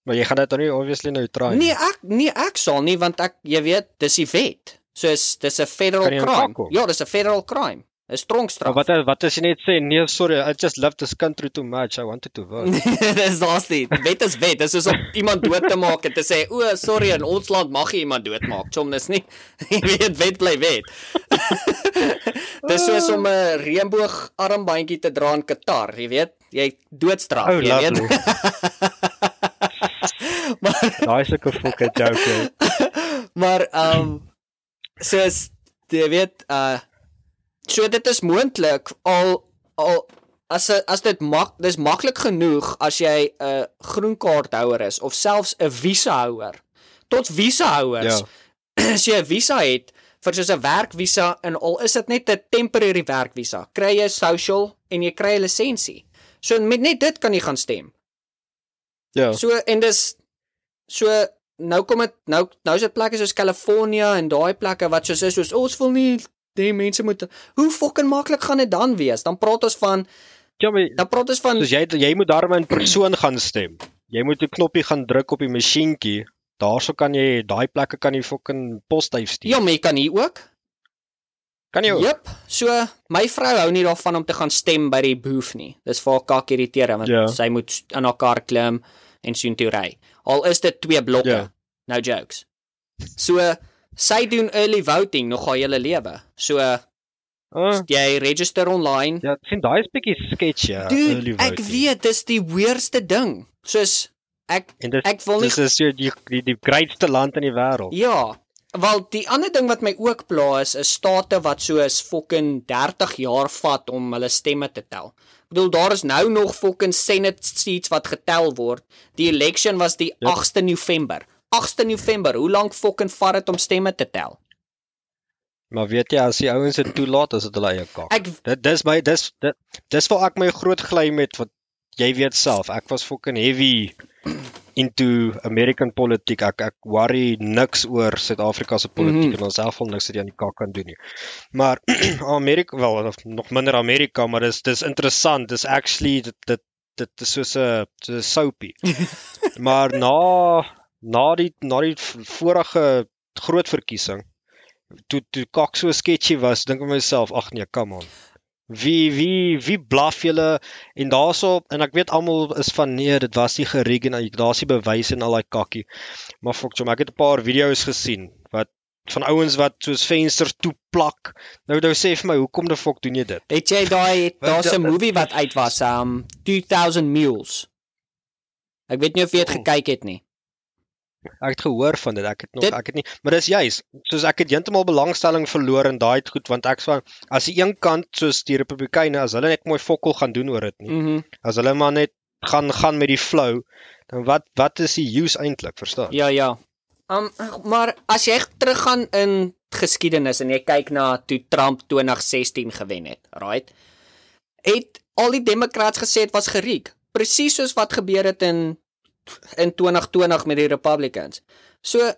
Maar jy gaan dit dan nie obviously nou try nee ek nee ek sal nie want ek jy weet dis die wet. Soos dis 'n federal crime. Ja, dis 'n federal crime. 'n Strongstraf. Maar wat wat as jy net sê nee, sorry, I just love this country too much. I wanted to vote. dis nie. Wet is wet. Dis soos om iemand dood te maak en te sê, "O, sorry, in ons land mag jy iemand doodmaak." Chom, dis nie. Jy weet, wet bly wet. dis soos om 'n reënboog armbandjie te dra in Qatar, jy weet. Jy doodstraf, Oh, jy weet. lovely. Daai is 'n fucking joke. maar ehm um, soos jy weet, uh so dit is moontlik al al as as dit mak dis maklik genoeg as jy 'n uh, groen kaarthouer is of selfs 'n visa houer. Tot visa houers. Ja. as jy 'n visa het vir soos 'n werkvisa en al is dit net 'n temporary werkvisa, kry jy social en jy kry 'n lisensie. So met net dit kan jy gaan stem. Ja. So en dis so nou kom dit nou nou is dit plekke soos California en daai plekke wat soos is soos ons wil nie die mense moet hoe fucking maklik gaan dit dan wees? Dan praat ons van Ja, maar dan praat ons van soos jy jy moet daarmee in persoon gaan stem. Jy moet 'n knoppie gaan druk op die masjienkie. Daarso kan jy daai plekke kan jy fucking posduif stuur. ja, maar jy kan hier ook. Kan jy? Jep. So my vrou hou nie daarvan om te gaan stem by die booth nie. Dis vir haar kak irriteer want Ja. sy moet in haar kar klim en soontoe ry. Al is dit twee blokke. Ja. No jokes. So sy doen early voting nog haar hele lewe. So Uh, jy register online. ja, ek sien daai is bietjie sketchy. Ja, Dude, ek weet dis die weirdste ding. Soos ek dit ek wil nie dis is so die die, die grootste land in die wêreld. Ja, wel die ander ding wat my ook pla is 'n state wat soos fucking 30 jaar vat om hulle stemme te tel. Ek bedoel daar is nou nog fucking Senate seats wat getel word. Die election was die Ja. 8ste November. 8ste November. Hoe lank fucking vat dit om stemme te tel? Maar weet jy as die ouens dit toelaat, is dit hulle eie kak. Ek Dit dis my dis dit dis waar ek my groot gly met wat jy weet self. Ek was fucking heavy into American politiek. Ek ek worry niks oor Suid-Afrika se politiek Mhm. en ons self wil niks wat jy aan die kak kan doen nie. Maar Amerika wel of nog minder Amerika, maar dis dis interessant. Dis actually dit dit dit is soos 'n so 'n soapie. maar na na die na die vorige groot verkiesing toe toe kak so sketchy was, dink ek myself, ag nee, come on. Wie wie wie blaf julle en daarso en ek weet almal is van nee, dit was nie gerig en daar's nie bewyse en al daai kakkie. Maar fok, jom, ek het 'n paar video's gesien wat van ouens wat soos vensters toe plak. Nou nou sê vir my, hoekom die fok doen jy dit? het jy daai daar's 'n dat- movie wat uit was, um 2000 Mules. Ek weet nie of jy dit Oh. gekyk het nie. Ek het gehoor van dit. Ek het nog Dit- ek het nie, maar dis juis soos ek het heeltemal belangstelling verloor in daai goed want ek sê as die een kant soos die Republikeine as hulle net mooi fokkel gaan doen oor dit nie. Mhm. As hulle maar net gaan gaan met die flow, dan wat wat is die use eintlik, verstaan? Ja, ja. Um maar as jy teruggaan in geskiedenis en jy kyk na toe Trump 2016 gewen het, right? Het al die demokrats gesê dit was geriek, presies soos wat gebeur het in in 2020 met die Republicans. So,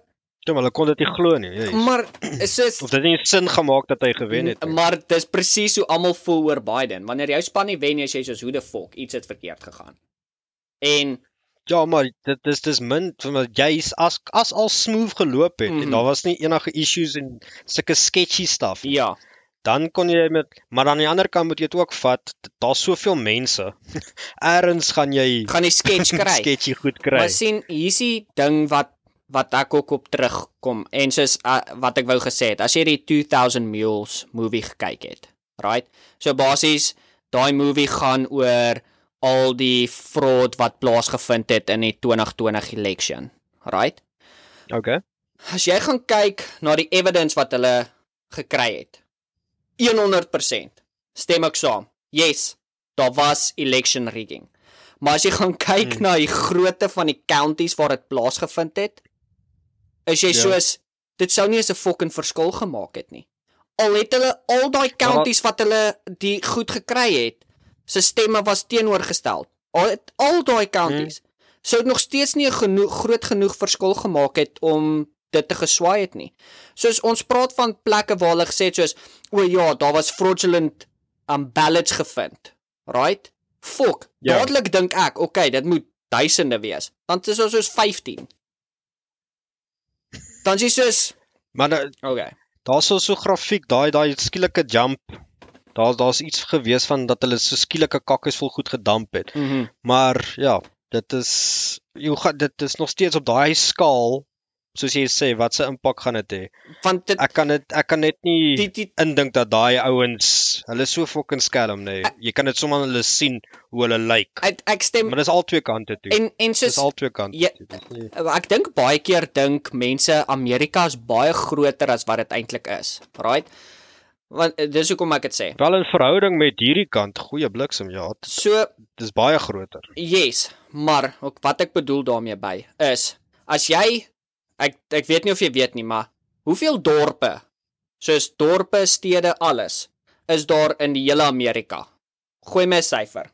Ja, maar hulle kon dit nie glo nie. Jy. maar soos Of dit nie sin gemaak dat hy gewen het nie. Maar dis presies hoe almal voel oor Biden. Wanneer jou span nie wen nie, as jy soos hoe the fuck iets het verkeerd gegaan. En Ja, maar dit dis dis min want jy's as as al smooth geloop het Mhm. en daar was nie enige issues en sulke sketchy stuff. nie. ja, Dan kon jy met maar aan die ander kant moet jy dit ook vat. Daar's soveel mense. Erns gaan jy gaan die sketch kry. sketchy goed kry. Maar sien, hier's die ding wat wat ek ook op terugkom en soos uh, wat ek wou gesê het, as jy die 2000 Mules movie gekyk het, right? So basies daai movie gaan oor al die fraud wat plaasgevind het in die 2020 election, right? Okay. As jy gaan kyk na die evidence wat hulle gekry het. 100% stem ek saam. Yes, daar was election rigging. Maar as jy gaan kyk Hmm. na die grootte van die counties waar dit plaasgevind het, is jy Ja. soos dit sou nie eens 'n fucking verskil gemaak het nie. Al het hulle al daai counties wat hulle die goed gekry het, se stemme was teenoorgestel. Al het al daai counties Hmm. sou dit nog steeds nie 'n genoeg groot genoeg verskil gemaak het om dit te geswaai het nie. Soos ons praat van plekke waar hulle gesê het soos o ja, daar was fraudulent um ballots gevind. Right? Fok. Ja. Dadelik dink ek, okay, dit moet duisende wees. Dan is ons soos 15. Dan is jy soos Maar nou, okay. daar's so so grafiek, daai daai skielike jump. Daar daar's iets gewees van dat hulle so skielike kakkes vol goed gedamp het. Mm Maar ja, dit is jy gaan dit is nog steeds op daai skaal soos jy sê wat se impak gaan dit hê. Want dit Ek kan dit ek kan net nie die die indink dat daai ouens, hulle is so fucking skelm nê. Jy kan dit sommer hulle sien hoe hulle lyk. ek, ek stem Maar dis al twee kante toe. en en Dis soos al twee kante Ja, toe. Dis nie- Ek dink baie keer dink mense Amerika is baie groter as wat dit eintlik is. Right? Want eh, dis hoekom ek dit sê. Wel in verhouding met hierdie kant, goeie bliksem, ja, So dis baie groter. Yes, maar ook wat ek bedoel daarmee by is as jy ek ek weet nie of jy weet nie, maar hoeveel dorpe soos dorpe, stede, alles is daar in die hele Amerika? Gooi my 'n syfer.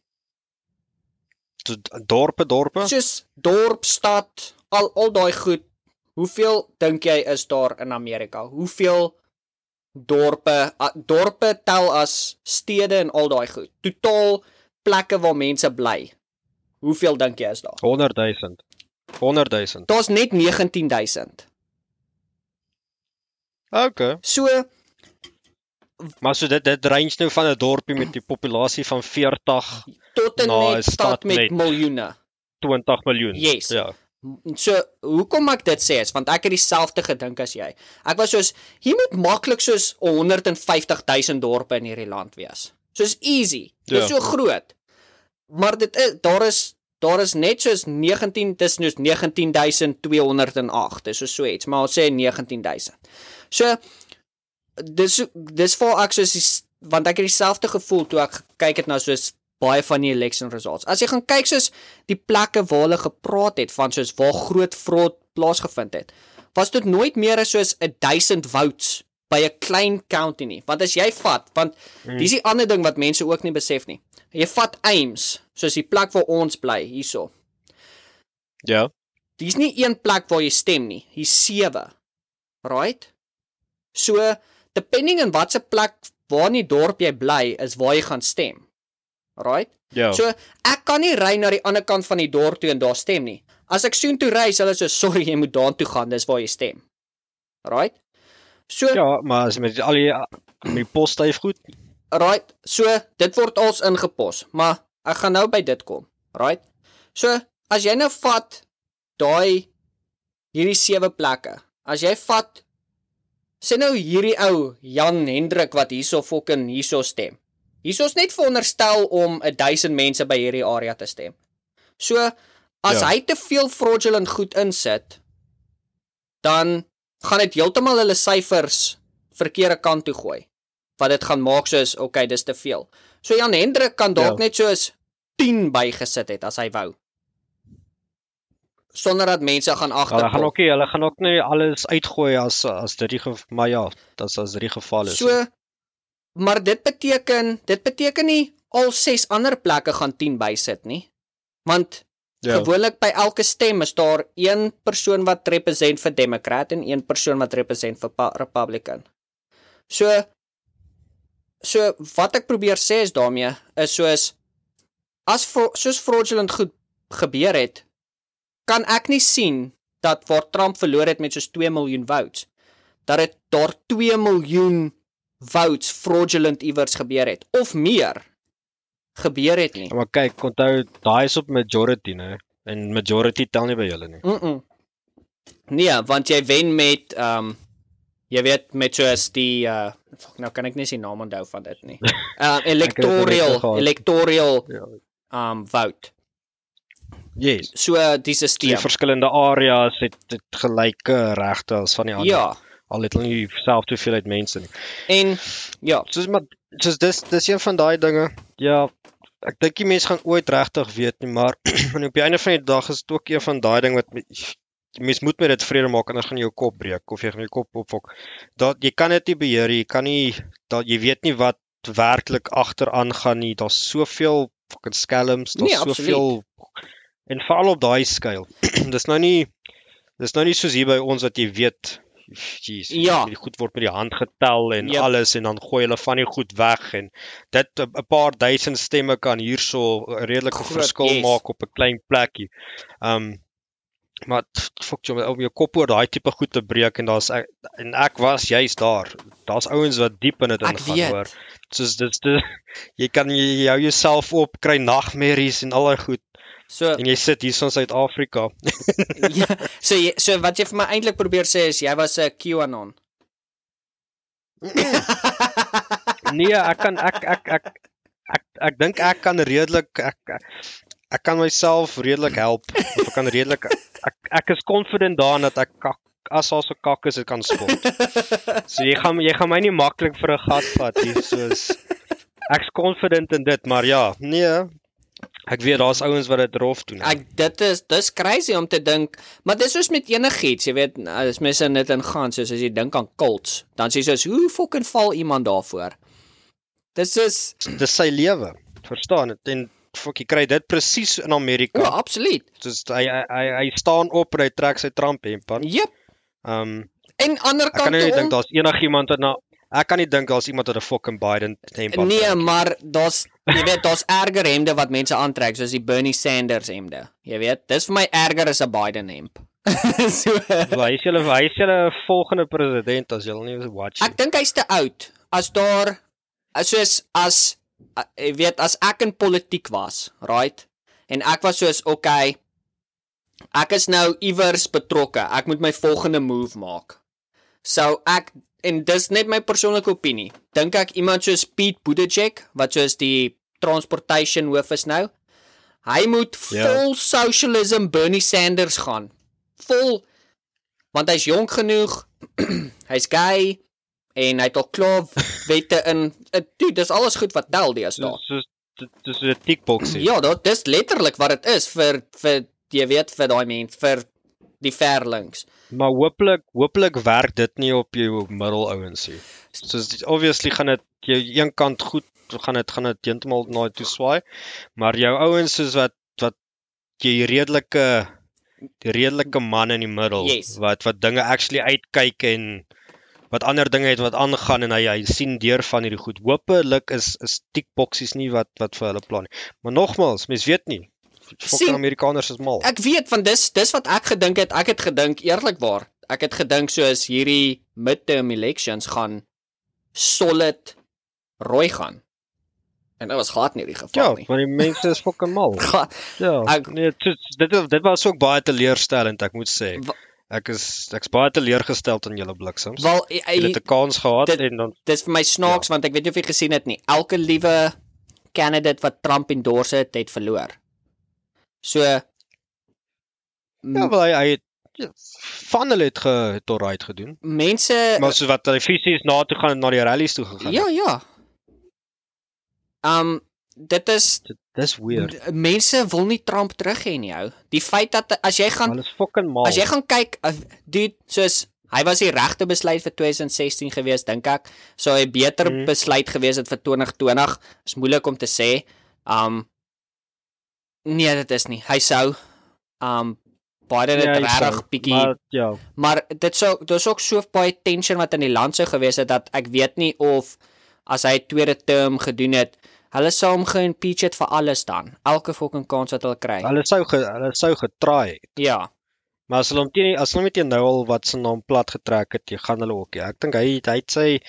Dorpe, dorpe. Soos dorp, stad, al al daai goed. Hoeveel dink jy is daar in Amerika? Hoeveel dorpe dorpe tel as stede en al daai goed? Totaal plekke waar mense bly. Hoeveel dink jy is daar? 100 000. 100 000. Daar's net 19000. Okay. So Maar so dit dit range nou van 'n dorpie met die populasie van 40, tot en Na 'n met stad met net. miljoene. 20 miljoen. Yes. Ja. So, hoekom ek dit sê is want ek het dieselfde gedink as jy. Ek was soos hier moet maklik soos 150 000 dorpe in hierdie land wees. Soos easy. Dit is Ja. so groot. Maar dit is daar is daar is net soos 19 dis nou 19208. Dis so so iets, maar ons sê 19000. So dis dis vir ek soos die, want ek het dieselfde gevoel toe ek kyk het na soos baie van die election results. As jy gaan kyk soos die plekke waar hulle gepraat het van soos waar groot fraud plaasgevind het, was dit nooit meer as soos 1000 votes by 'n klein county nie. Want as jy vat, want Mm. dis die ander ding wat mense ook nie besef nie. Jy vat Ames, soos die plek waar ons bly hierso. Ja. Dis nie een plek waar jy stem nie, hier's sewe. Right? So, depending on watse plek waar in die dorp jy bly, is waar jy gaan stem. Right? Ja. So ek kan nie ry na die ander kant van die dorp toe en daar stem nie. As ek soontoe ry, sal hulle so sorry, jy moet daartoe gaan, dis waar jy stem. Right? So ja, maar as met al die met die posstyf goed. right, so dit word als ingepos, maar ek gaan nou by dit kom. Right? So as jy nou vat daai hierdie sewe plekke. As jy vat sê nou hierdie ou Jan Hendrik wat hierso fucking hierso stem. Hierso's net veronderstel om 1000 mense by hierdie area te stem. So as Ja. hy te veel fraudulent goed insit, dan gaan dit heeltemal hulle syfers verkeerde kant toe gooi. Wat dit gaan maak soos, okay, dis te veel. So Jan Hendrik kan dalk Ja. net soos 10 bygesit het as hy wou. Sonder dat mense gaan Hulle gaan ook nie, hulle gaan ook nie alles uitgooi as as dit die maar ja, as as dit die geval is. So maar dit beteken dit beteken nie al ses ander plekke gaan 10 bysit nie. Want ja. gewoonlik by elke stem is daar een persoon wat represent vir Democrat en een persoon wat represent vir Republican. So so wat ek probeer sê is daarmee is soos as fro- soos fraudulent goed gebeur het, kan ek nie sien dat waar Trump verloor het met soos 2 miljoen votes, dat dit daar 2 miljoen votes fraudulent iewers gebeur het of meer gebeur het nie. Maar kyk, onthou daai is op majority, né? En majority tel nie by julle nie. Mm. -mm. Nee, want jy wen met ehm um, jy weet met soos die uh fuck, nou kan ek nie sy naam onthou van dit nie. Uh dit net electoral electoral Ja. um vote. Yes. So die Die stelsel. verskillende areas het, het gelyke regte as van die ander. Ja, Al het hulle nie selfs hoeveelheid mense nie. en ja, Soos maar soos dis dis een van daai dinge. Ja, ek dink die mense gaan ooit regtig weet nie, maar op die einde van die dag is dit ook een van daai ding wat mens moet met dit vrede maak anders gaan jou kop breek of jy gaan jou kop opfok. Dat jy kan dit nie beheer nie. Jy kan nie dat jy weet nie wat werklik agteraan gaan nie. Daar's soveel fucking skelms, daar's Nee, soveel en veral op daai skaal. dis nou nie dis nou nie soos hier by ons wat jy weet Jeez, Ja. die goed word met die hand getel en Yep. alles en dan gooi hulle van die goed weg en dit 'n 'n paar duisend stemme kan hierso 'n redelike Groot, verskil yes. maak op 'n klein plekkie. Um maar fuck jy om jou kop oor daai tipe goed te breek en daar's ek- en ek was juis daar. Daar's ouens wat diep in dit ingaan hoor. Soos dit dit jy kan jy, hou jouself op, kry nagmerries en al daai goed So en jy sit hier in Suid-Afrika. ja, so jy, so wat jy vir my eintlik probeer sê is jy was 'n QAnon. Nee, ek kan ek ek ek ek ek dink ek kan redelik ek ek- ek kan myself redelik help ek kan redelik ek ek is confident daarin dat ek kak, as al so kak is dit kan spot. So jy gaan jy gaan my nie maklik vir 'n gat vat hier soos ek's confident in dit, maar ja, nee. Ek weet daar's ouens wat dit rof doen. Ek dit is dis crazy om te dink, maar dis soos met enigiets, jy weet, as mense net ingaan soos as jy dink aan cults, dan sê jy soos hoe fucking val iemand daarvoor? Dis is dis sy lewe. Verstaan dit? En fok jy kry dit presies in ja, Amerika. absoluut. Soos hy hy hy, hy staan op en hy trek sy Trump hemp aan. Jep. Ehm En ander Ek kan kant nie toe dink daar's enigiemand wat na ek kan nie dink daar's iemand wat 'n fucking Biden hemp aan. nee, maar daar's jy weet daar's erger hemde wat mense aantrek soos die Bernie Sanders hemde. Jy weet, dis vir my erger as 'n Biden hemp. so Hy is julle hy is julle volgende president as julle nie watch. Ek dink hy's te oud. As daar as soos as jy weet as ek in politiek was, right? En ek was soos okay, ek is nou iewers betrokke. Ek moet my volgende move maak. Sou ek en dis net my persoonlike opinie. Dink ek iemand soos Pete Buttigieg wat soos die transportation hoof is nou, hy moet Ja. vol socialism Bernie Sanders gaan. Vol want hy's jonk genoeg, hy's gay en hy het al klaar wette in. Dude, dis alles goed wat tel deesdae. Dis dis dis 'n tickboxie. Ja, dit dis letterlik wat dit is vir vir jy weet vir daai mens vir die verlinks. Maar hopelik hopelik werk dit nie op jou middelouens nie. Soos die- obviously gaan dit jou een kant goed gaan dit gaan dit heeltemal na toe swaai, maar jou ouens soos wat wat jy redelike die redelike man in die middel Yes. wat wat dinge actually uitkyk en wat ander dinge het wat aangaan en hy hy sien deur van hierdie goed. Hopelik is is tickboxies nie wat wat vir hulle plan nie. Maar nogmals, mens weet nie. Fucking Amerikaners is mal. Ek weet van dis dis wat ek gedink het. Ek het gedink eerlikwaar. Ek het gedink soos hierdie midterm elections gaan solid rooi gaan. En dit was glad nie die Ja, geval nie. want die mense is fucking mal. Ga- Ja, Ek- nee, dit dit dit was ook baie teleurstellend, ek moet sê. Ek is ek's baie teleurgesteld in julle bliksems. Wel Jy hy, het 'n kans gehad dit- en dan dis vir my snaaks ja. want ek weet nie of jy gesien het nie. Elke liewe candidate wat Trump endorse het, het verloor. So ja, m- wel hy hy het ja, van hulle het ge het alright gedoen. mense Maar soos wat hulle fisies na toe gaan na die rallies toe gegaan. Ja, ja. Um dit is Dis weird. mense wil nie Trump terug hê nie ou. Die feit dat as jy gaan Hulle is fucking mal. as jy gaan kyk uh, dude soos hy was die regte besluit vir 2016 gewees dink ek. Sou hy beter Mhm. besluit gewees het vir 2020. Is moeilik om te sê. Um nee, dit is nie. Hy sou um Biden het Ja, regtig sou, bietjie Maar ja, Maar dit sou daar's ook so baie tension wat in die land sou gewees het dat ek weet nie of as hy 'n tweede term gedoen het, hulle sou hom geimpeach het vir alles dan. Elke fucking kans wat hulle kry. hulle sou ge, hulle sou getry het. Ja. Maar as hulle hom teen as hulle met teen nou al wat se naam plat getrek het, jy gaan hulle ook. Ja. Ek dink hy hy het sy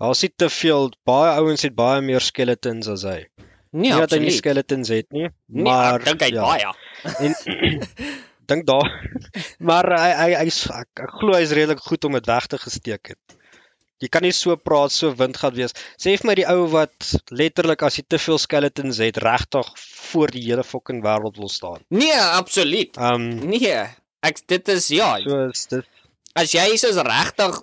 daar's nie te veel baie ouens het baie meer skeletons as hy. Nee, nie dat hy nie skeletons het nie, Nee, maar ek dink hy ja. baie. En dink daar maar hy hy hy's ek, ek glo hy's redelik goed om dit weg te gesteek het. Jy kan nie so praat so windgat wees. Sê vir my die ou wat letterlik as hy te veel skeletons het regtig voor die hele fucking wêreld wil staan. Nee, absoluut. Um, Nee. Ek dit is ja. so is dit As jy soos regtig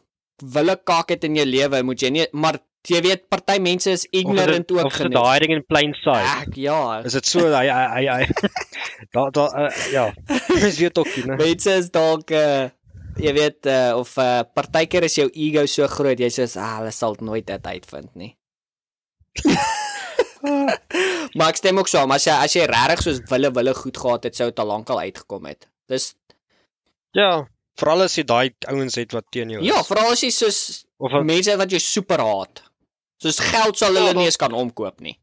wille kak het in jou lewe, moet jy nie maar jy weet party mense is of ignorant dit- ook of is dit genoeg. hiding in plain sight. Ek ja. Is dit so hy hy hy, daar daar uh, ja. Mens weet ook nie. Mense is dalk uh jy weet uh, of uh, partykeer is jou ego so groot jy sê ah hulle sal nooit dit uitvind nie. maar ek stem ook saam as jy as jy regtig soos wille wille goed gehad het sou dit al lankal uitgekom het. Dis Ja, veral as jy daai ouens het wat teen jou is. ja, veral as jy soos of wat- mense wat jy super haat. Soos geld sal Ja, hulle dan- nie eens kan omkoop nie.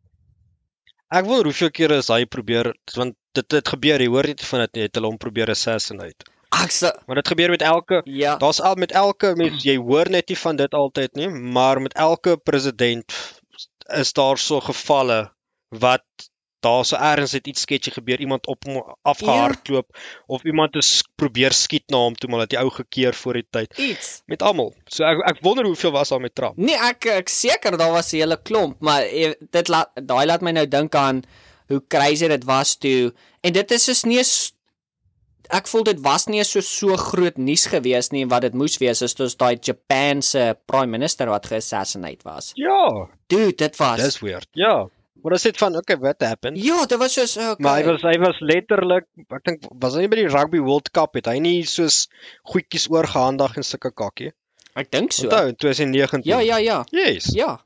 Ek wil hoeveel kere is hy probeer want dit dit gebeur, jy hoor net van dit jy het hulle hom probeer assassinate. Ek sê Maar dit gebeur met elke ja. daar's al met elke mens jy hoor net nie van dit altyd nie, maar met elke president is daar so gevalle wat daar so ergens het iets sketchy gebeur, iemand op hom afgehardloop ja. of iemand het probeer skiet na hom toe maar dat die ou gekeer voor die tyd Iets. met almal. So ek ek wonder hoeveel was daar met Trump. Nee, ek ek seker daar was 'n hele klomp, maar eh, dit laat daai laat my nou dink aan hoe crazy dit was toe en dit is dus nie eens ek voel dit was nie so so groot nuus gewees nie wat dit moes wees as dit daai Japan se prime minister wat geassassinate was. Ja, Dude, dit was dis weird. Ja. Maar dit sê van okay, what happened? Ja, dit was soos okay. Maar hy was hy was letterlik, ek dink was hy nie by die Rugby World Cup het hy nie soos goedjies oorgehandig en sulke kakkie. ek dink so. Onthou in 2019. Ja, ja, ja. Yes. Ja.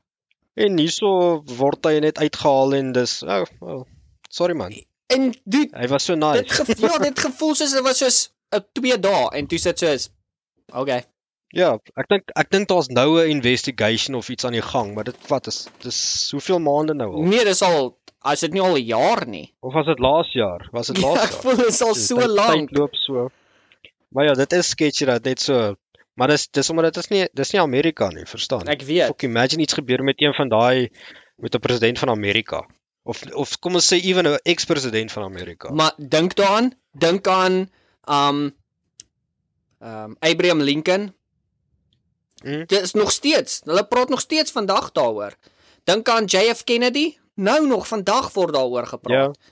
En hierso word hy net uitgehaal en dis oh, oh sorry man. En dude, Hy was so dit nice. ge, ja, dit gevoel soos dit was soos 'n 2 dae en toe sit soos okay. Ja, ek dink ek dink daar's nou 'n investigation of iets aan die gang, maar dit wat is dis hoeveel maande nou al? Nee, dis al as dit nie al 'n jaar nie. Of was dit laas jaar? Was dit Ja, laas ek jaar? voel dit is al so lank. tyd loop so. Maar ja, dit is sketchy dat net so maar dis dis omdat dit is nie dis nie Amerika nie, verstaan? Ek weet. Fuck, imagine iets gebeur met een van daai met 'n president van Amerika. Of of kom ons sê ewen 'n ex-president van Amerika. Maar dink daaraan, dink aan Um um Abraham Lincoln. Mm. Dit is nog steeds. Hulle praat nog steeds vandag daaroor. Dink aan JF Kennedy. Nou nog vandag word daaroor gepraat. Ja.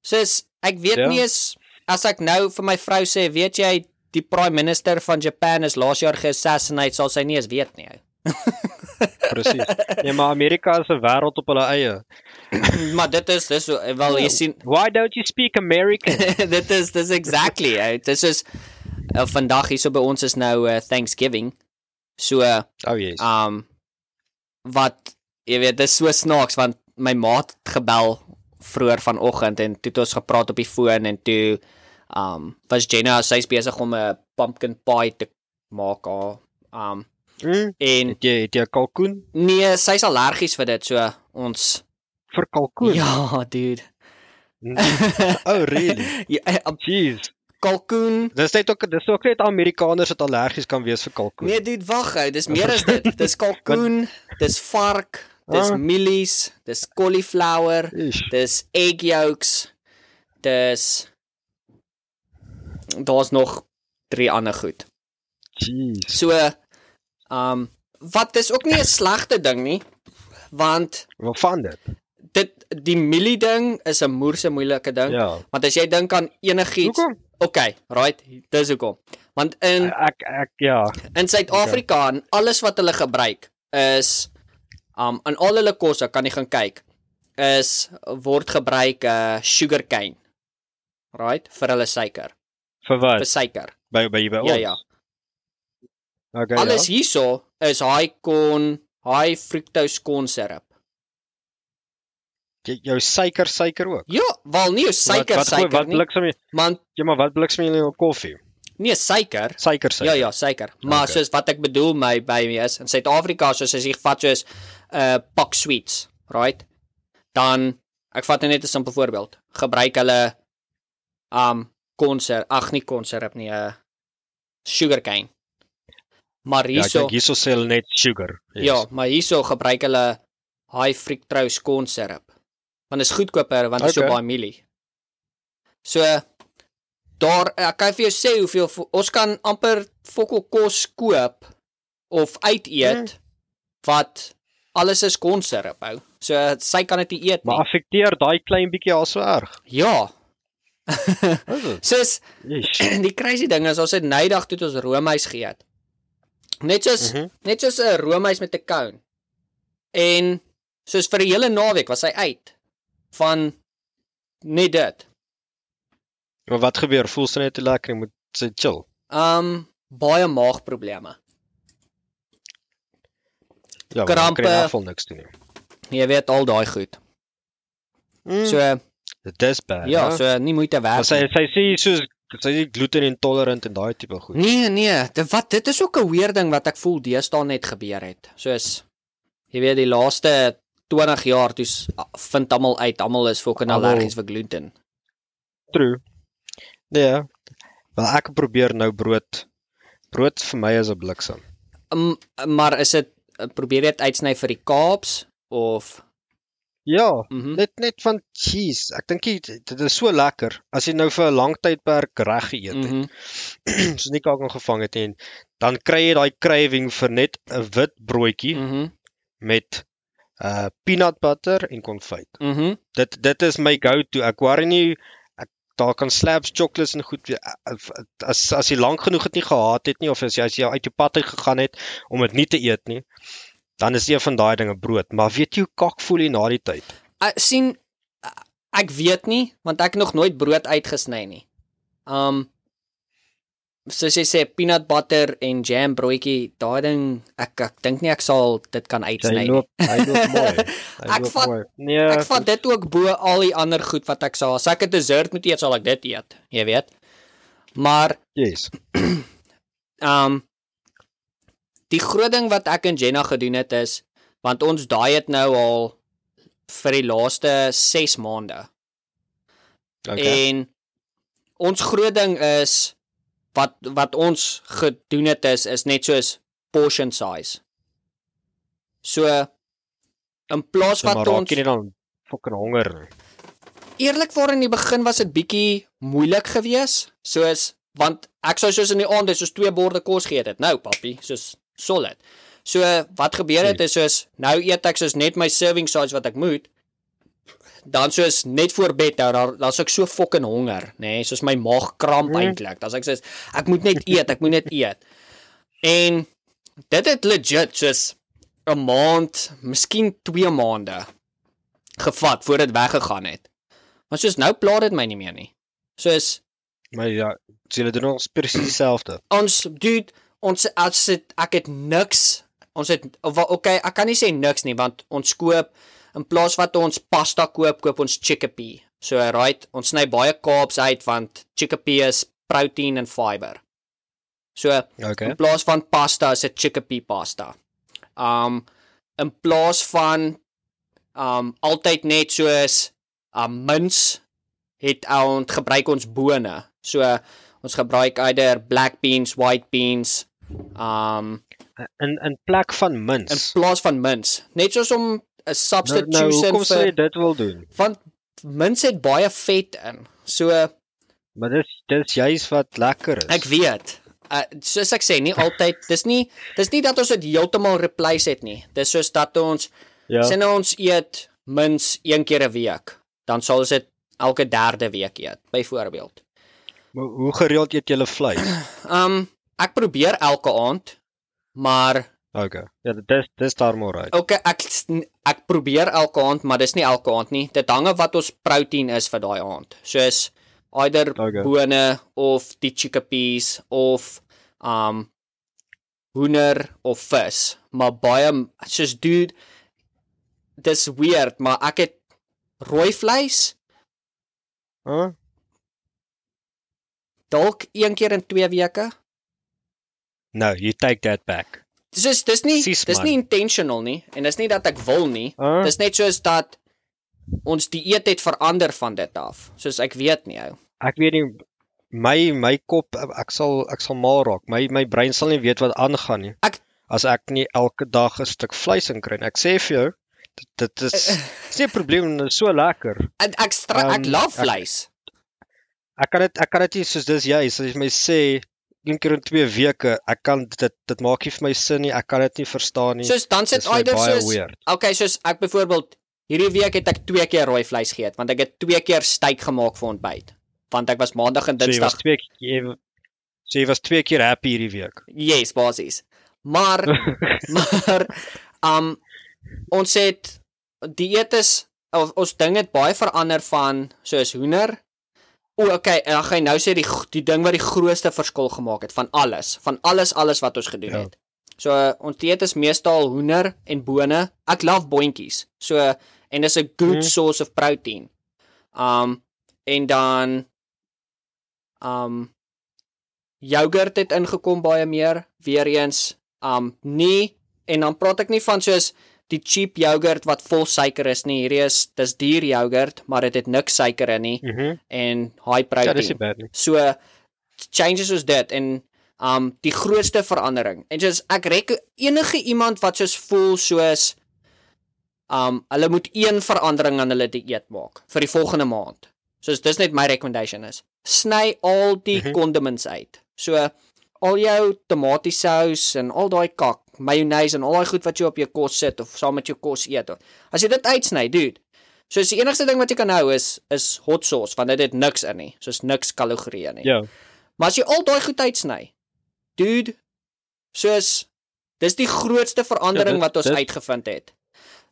Soos ek weet Ja. nie eens as ek nou vir my vrou sê, weet jy die prime minister van Japan is laas jaar geassassinate, sal sy nie eens weet nie. Presies. Nee, maar Amerika is 'n wêreld op hulle eie. maar dit is dis wel jy sien Why don't you speak American? dit is dis exactly. Dit is uh, vandag hierso by ons is nou uh, Thanksgiving. So Oh yes. um wat jy weet dis so snaaks want my maat het gebel vroeër vanoggend en toe het ons gepraat op die foon en toe um was Jenna sy's besig om 'n pumpkin pie te maak haar um Mm. en Het jy het jy kalkoen? nee sy's allergies vir dit so ons Vir kalkoen. ja dude Oh really? ja, eh, Jeez. Kalkoen Dis net ook dis ook net Amerikaners wat allergies kan wees vir kalkoen. Nee, dude, wag ou, dis meer as dit. Dis kalkoen, dis vark, dis Ah. mielies, dis cauliflower, Ish. dis egg yolks, dis daar's nog drie ander goed. Jeez. So um wat is ook nie 'n slegte ding nie, want Wat van dit? dit die mielie ding is 'n moerse moeilike ding, Ja. want as jy dink aan enigiets, Hoekom? Okay, right, dis hoekom. Want in Ek ek ja. In Suid-Afrika en alles wat hulle gebruik is um in al hulle kosse kan jy gaan kyk is word gebruik uh sugarcane. Right? Vir hulle suiker. Vir Vir wat? suiker. By by by ons. Ja ja. Okay. Alles ja. hierso is high corn, high fructose corn syrup. Jy- Jou suiker suiker ook. Ja, wel nie jou suiker wat, wat, suiker wat nie, bliksem jy? man Ja, maar wat bliksem jy in jou koffie? nee suiker. Suiker suiker. Ja ja, suiker. Maar Okay. soos wat ek bedoel my by my is in Suid-Afrika soos as jy vat soos 'n uh, pak sweets, right? Dan ek vat net 'n simpel voorbeeld. Gebruik hulle um konser, ag nie konserp nie, 'n uh, sugarcane. Maar Ja, hierso kyk hierso sê hulle net sugar. ja, maar hierso gebruik hulle high fructose corn syrup. Want dit is goedkoper want dit is so Okay. baie mielie. So daar ek kan vir jou sê hoeveel ons kan amper fokol kos koop of uiteet Hmm. wat alles is corn syrup hou. So sy kan dit nie eet nie. Maar affekteer daai klein bietjie al so erg. ja. Is dit? Soos Yeesh. die crazy ding is ons het nydag toe ons roomys geëet. Net soos Mhm. net soos 'n roomys met 'n cone. En soos vir 'n hele naweek was hy uit van net dit. Maar wat gebeur? Voel sy net te lekker, moet sy chill. Um baie maagprobleme. Ja, Krampe. kan afval niks doen nie. Jy weet al daai goed. Mm, So dit is bad. ja, hè? so nie moeite Maar werd. sy sy sê soos sy is gluten intolerant en daai tipe goed. Nee, nee, dit wat dit is ook 'n weer ding wat ek voel deesdae net gebeur het. Soos jy weet die laaste 20 jaar toe's vind almal uit, almal is fucking allergies vir gluten. True. Nee. Wel ek probeer nou brood. Brood vir my is 'n bliksem. Um, maar is dit probeer jy dit uitsny vir die Kaaps of Ja, mhm. net net van cheese. Ek dink dit is so lekker as jy nou vir 'n lang tydperk reg geëet het. Mhm. soos nie kalk gevang het en dan kry jy daai craving vir net 'n wit broodjie Mhm. met uh peanut butter en konfyt. Mhm. Dit dit is my go-to. Ek worry nie ek daar kan slabs chocolates en goed as as jy lank genoeg dit nie gehad het nie of as jy as jy uit jou pad uit gegaan het om dit nie te eet nie, dan is een van daai dinge brood. Maar weet jy hoe kak voel jy na die tyd? Ek sien ek weet nie want ek nog nooit brood uitgesny nie. Um soos jy sê peanut butter en jam broodjie, daai ding ek ek dink nie ek sal dit kan uitsny Hy nie. loop, hy loop mooi. Hy Ek loop vat- mooi. Nee, Ek vat dit ook bo al die ander goed wat ek sal. As ek 'n dessert moet eet, sal ek dit eet, jy weet. Maar yes. Um die groot ding wat ek en Jenna gedoen het is want ons diet nou al vir die laaste 6 maande. Okay. En ons groot ding is wat wat ons gedoen het is is net soos portion size. So in plaas So, wat ons nie dan fucking honger nie. eerlikwaar in die begin was dit bietjie moeilik geweest, soos want ek sou soos in die aande soos twee borde kos geëet het. Nou, papi, soos solid. So wat gebeur het is soos nou eet ek soos net my serving size wat ek moet. Dan soos net voor bed nou daar daar's ek so fucking honger, nê, nee, soos my maag kramp Mm. eintlik. Dan sê ek soos ek moet net eet, ek moet net eet. En dit het legit soos 'n maand, miskien 2 maande gevat voor dit weggegaan het. Maar soos nou pla dit my nie meer nie. Soos Maar ja, julle doen ons presies dieselfde. ons dude, ons as dit ek het niks. Ons het okay, ek kan nie sê niks nie want ons koop in plaas wat ons pasta koop, koop ons chickpea. So right, ons sny baie carbs uit want chickpea is protein en fiber. So Okay. In plaas van pasta is dit chickpea pasta. Um in plaas van um altyd net soos um mince het ons gebruik ons bone. So ons gebruik eider black beans, white beans, um In in plek van in mins. plaas van mince. Net soos om 'n Nou, nou substitution sou jy vir dit wil doen? want mince het baie vet in. So Maar dis dis juist wat lekker is. Ek weet. Uh, soos ek sê, nie altyd. Dis nie dis nie dat ons dit heeltemal replace het nie. Dis soos dat ons ja. sien nou ons eet mins een keer 'n week. Dan sal ons dit elke derde week eet, byvoorbeeld. Maar hoe gereeld eet jy vleis? Um ek probeer elke aand, maar Okay. Ja, dis dis daar maar uit. okay, ek ek probeer elke aand, maar dis nie elke aand nie. Dit hang af wat ons proteïen is vir daai aand. Soos either Okay. bone of die chickpeas of um hoender of vis, maar baie soos dude dis weird, maar ek het rooi vleis Huh? dalk een keer in 2 weke. No, you take that back. Dis is dis nie Sis, dis nie intentional nie en dis nie dat ek wil nie. Huh? Dis net soos dat ons dieet het verander van dit af. Soos ek weet nie ou. Ek weet nie my my kop ek sal ek sal mal raak. My my brein sal nie weet wat aangaan nie. Ek- as ek nie elke dag 'n stuk vleis in kry nie. Ek sê vir jou dit, dit is dis nie 'n probleem, dit is so lekker. En ek stra, ek Um, love ek- vleis. Ek kan dit ek kan dit soos dis jy, as jy my sê een keer in 2 weke, ek kan dit dit maak nie vir my sin nie. Ek kan dit nie verstaan nie. Soos dan sit either soos weird. Okay, soos ek byvoorbeeld hierdie week het ek 2 keer rooi vleis geëet want ek het 2 keer steak gemaak vir ontbyt. Want ek was maandag en So jy was dinsdag. twee keer jy, so jy was twee keer happy hierdie week. Yes, basies. Maar maar um ons het dieet is of ons ding het baie verander van soos hoender. O, okay, en dan gaan jy nou sê die die ding wat die grootste verskil gemaak het van alles, van alles alles wat ons gedoen Ja. het. So uh, ons dieet is meestal hoender en bone. Ek love boontjies. So en dis 'n good Mm. source of protein. Um en dan um yoghurt het ingekom baie meer. Weereens um nie en dan praat ek nie van soos die cheap yoghurt wat vol suiker is nie. Hierdie is dis duur yoghurt, maar dit het niks suiker in nie Mhm. en high Ja, protein. nie. So changes soos dit en um die grootste verandering. En soos ek rek enige iemand wat soos voel soos um hulle moet een verandering aan hulle dieet maak vir die volgende maand. Soos dis net my recommendation is. Sny al die Mhm. condiments uit. So al jou tomatiesous en al daai kak, mayonnaise en al daai goed wat jy op jou kos sit of saam met jou kos eet. As jy dit uitsny, dude. So is die enigste ding wat jy kan hou is is hot sauce want dit het niks in nie. Soos niks kalorieë nie. Ja. Maar as jy al daai goed uitsny, dude, soos dis die grootste verandering Ja, dit- wat ons dit- uitgevind het.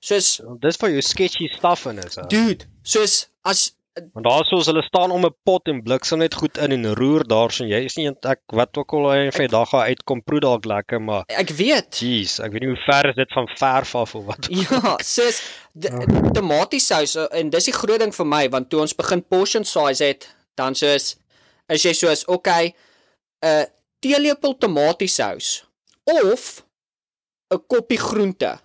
Soos Dis vir jou sketchy stuff in is. hè. dude, soos as Want daar soos hulle staan om 'n pot en bliksem net goed in en roer daarso. Jy is nie ek wat ook al hy vir dag uitkom proe dalk lekker, maar ek weet jeez, ek weet nie hoe ver is dit van verf af of wat. Ja, d- tomatiesous uh, en dis die groot ding vir my want toe ons begin portion size het, dan soos is jy soos okay, 'n uh, teelepel tomatiesous of 'n koppie groente.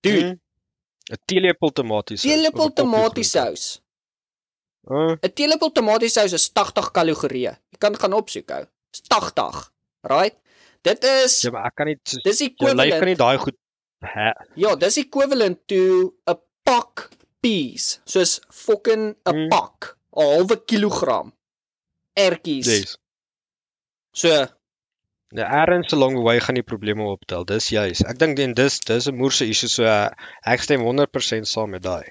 Dude, Hmm? 'n teelepel tomaties. teelepel tomatiesous. Uh, 'n Teelepel tomatiesous is 80 kalorieë. Jy kan gaan opsoek ou. Dis 80. Right? Dit is ja, maar ek kan nie dis jou lyf kan nie equivalent. daai goed hè. Ja, dis equivalent to 'n pak peas, soos fucking 'n Mm. pak, 'n halwe kilogram ertjies. Yes. So, Ja, ergens along the way gaan die probleme optel. Dis juis. Ek dink en dis dis 'n moerse issue so uh, ek stem 100% saam met daai.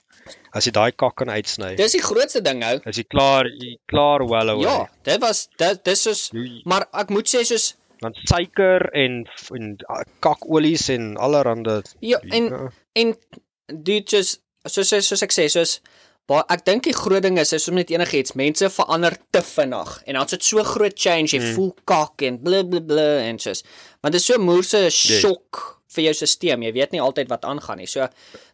As jy daai kak kan uitsny, dis die grootste ding ou. is jy klaar, jy klaar well away. Ja, dit was dit dis soos Jy- maar ek moet sê soos Want suiker en en uh, kakolies en allerhande ja en ja. en dit soos soos, soos ek sê soos baie ek dink die groot ding is is om net enigiets mense verander te vinnig en dan's dit so groot change jy Mm. voel kak en bla en soos want dit is so moerse sjok vir jou stelsel jy weet nie altyd wat aangaan nie so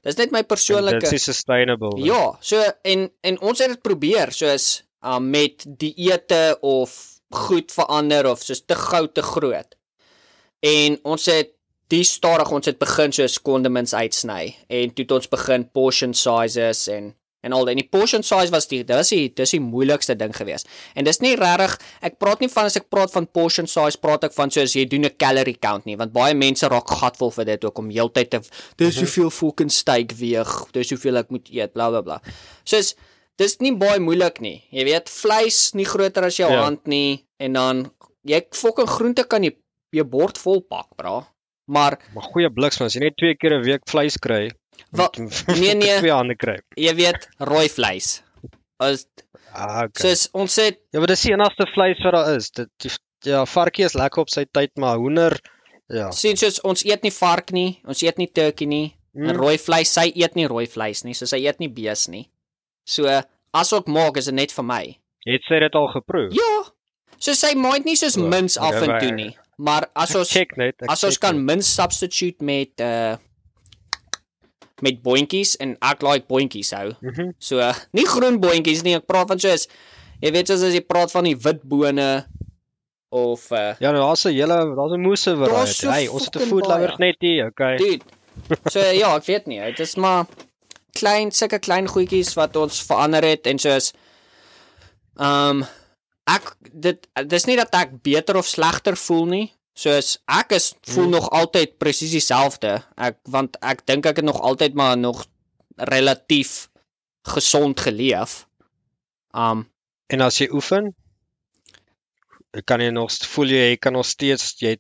dis net my persoonlike Dit is sustainable. nee. Ja, so en en ons het dit probeer soos um, met dieete of goed verander of soos te gou te groot. En ons het die stadig ons het begin soos condiments uitsny en toe het ons begin portion sizes en en al en die portion size was die dis die dis die moeilikste ding gewees. En dis nie regtig ek praat nie van as ek praat van portion size praat ek van soos jy doen 'n calorie count nie want baie mense raak gatvol vir dit ook om heeltyd te dis soveel fucking steak weeg, dis soveel ek moet eet, bla bla bla. Soos dis nie baie moeilik nie. Jy weet vleis nie groter as jou Ja. hand nie en dan jy fucking groente kan jy jou bord vol pak, bra. Maar Maar goeie bliks man, as jy net twee keer 'n week vleis kry, Wa- moet- nee, nee. twee hande kry. jy weet rooi vleis. As Ah, okay. soos ons het Ja, maar dis die enigste vleis wat daar is. Dit die, ja, varkie is lekker op sy tyd, maar hoender ja. sien soos ons eet nie vark nie, ons eet nie turkey nie. Mm. En Mm. rooi vleis, sy eet nie rooi vleis nie, so sy eet nie bees nie. So as ek maak is dit net vir my. Het sy dit al geproe? Ja. So sy maak nie soos O, mins af en maar- toe nie. Maar as ons check net. as ons kan mins substitute met uh met boontjies en ek like boontjies hou. Mhm. So uh, nie groen boontjies nie, ek praat van soos jy weet soos as jy praat van die wit bone of uh Ja, nou daar's 'n hele daar's 'n moose variety. so Hey, ons het 'n food lovers baie. net hier, okay. dude. So ja, ek weet nie, dit is maar klein sulke klein goedjies wat ons verander het en soos ehm um, ek dit dis nie dat ek beter of slegter voel nie. Soos ek is voel Hmm. nog altyd presies dieselfde. Ek want ek dink ek het nog altyd maar nog relatief gesond geleef. Um En as jy oefen, kan jy nog voel jy jy kan nog steeds jy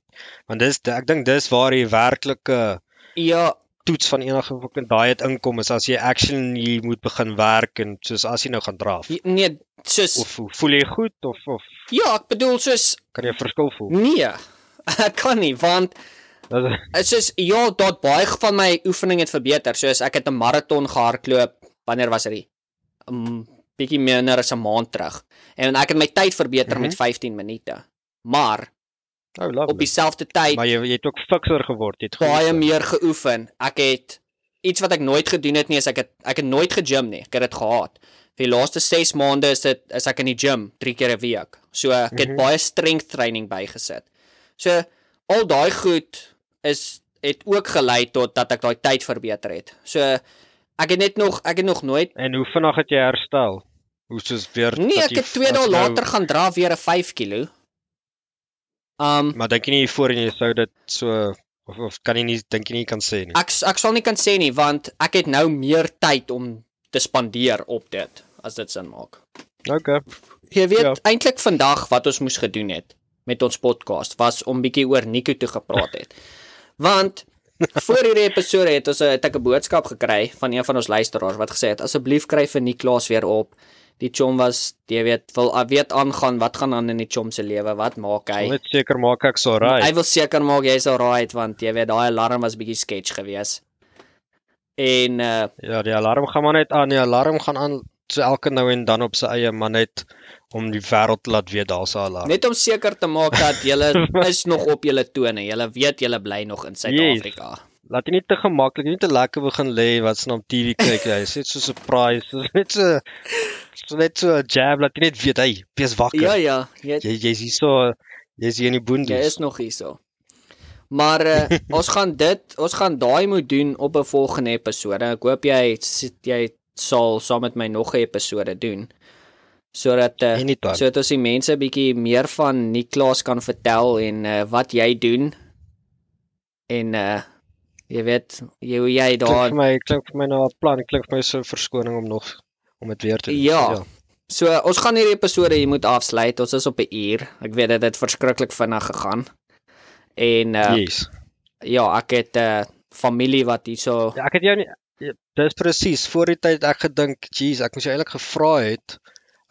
want dis ek dink dis waar die werklike ja, toets van enige fucking diet inkom is as jy actually moet begin werk en soos as jy nou gaan draf. nee, soos Of hoe- voel jy goed of of ja, ek bedoel soos kan jy verskil voel? nee. Ek kan nie want Dit soos ja, dat baie van my oefening het verbeter. Soos ek het 'n maraton gehardloop. Wanneer was dit? 'n um, bietjie minder as 'n maand terug. En ek het my tyd verbeter Mhm. met 15 minute. Maar oh, op dieselfde tyd Maar jy jy het ook fikser geword, jy het baie geoefen. meer geoefen. Ek het iets wat ek nooit gedoen het nie, is ek het ek het nooit gegym nie. Ek het dit gehaat. Vir die laaste 6 maande is dit is ek in die gym 3 keer 'n week. So ek het Mhm. baie strength training bygesit. So al daai goed is het ook gelei tot dat ek daai tyd verbeter het. So ek het net nog ek het nog nooit En hoe vinnig het jy herstel? Hoe soos weer Nee, ek het 2 as dae nou- later gaan dra weer 'n 5 kg. Um Maar dink jy nie voorheen jy sou dit so of of kan jy nie dink jy nie kan sê nie. ek ek sal nie kan sê nie want ek het nou meer tyd om te spandeer op dit as dit sin maak. Okay. Jy weet Ja. eintlik vandag wat ons moes gedoen het met ons podcast was om bietjie oor Nico toe gepraat het. Want voor hierdie episode het ons 'n- het ek 'n boodskap gekry van een van ons luisteraars wat gesê het asseblief kry vir Niklaas weer op. Die chom was, jy weet, wil ah, weet aangaan wat gaan aan in die chom se lewe, wat maak hy? Net seker maak ek so right. Hy wil seker maak jy's alright want jy weet daai alarm was bietjie sketch geweest. En uh Ja, die alarm gaan maar net aan. Die alarm gaan aan so elke nou en dan op sy eie, maar net om die wêreld laat weet daar's 'n alarm. net om seker te maak dat julle is nog op julle tone. Julle weet julle bly nog in Suid-Afrika. Laat jy nie te gemaklik, nie te lekker begin lê wat s'n op TV kyk. Jy is net so surprise. Dis net so so net so 'n jab laat jy net weet, hey, wees wakker. Ja ja, jy Jy jy's hier so jy's hier in die jy boondies. is nog hierso. Maar uh, ons gaan dit, ons gaan daai moet doen op 'n volgende episode. Ek hoop jy jy sal saam met my nog 'n episode doen. Sodat uh, Anytime. sodat ons die mense bietjie meer van Niklaas kan vertel en uh, wat jy doen. En uh jy weet, jy hoe jy Klink daar vir my klink vir my na 'n plan, klink vir my so 'n verskoning om nog om dit weer te doen. Ja. So ons gaan hierdie episode hier moet afsluit. Ons is op 'n uur. Ek weet dit het verskriklik vinnig gegaan. En uh, Yes. ja, ek het 'n uh, familie wat hierso Ja, ek het jou nie ja, dis presies voor die tyd ek gedink, jeez, ek moes jou eintlik gevra het.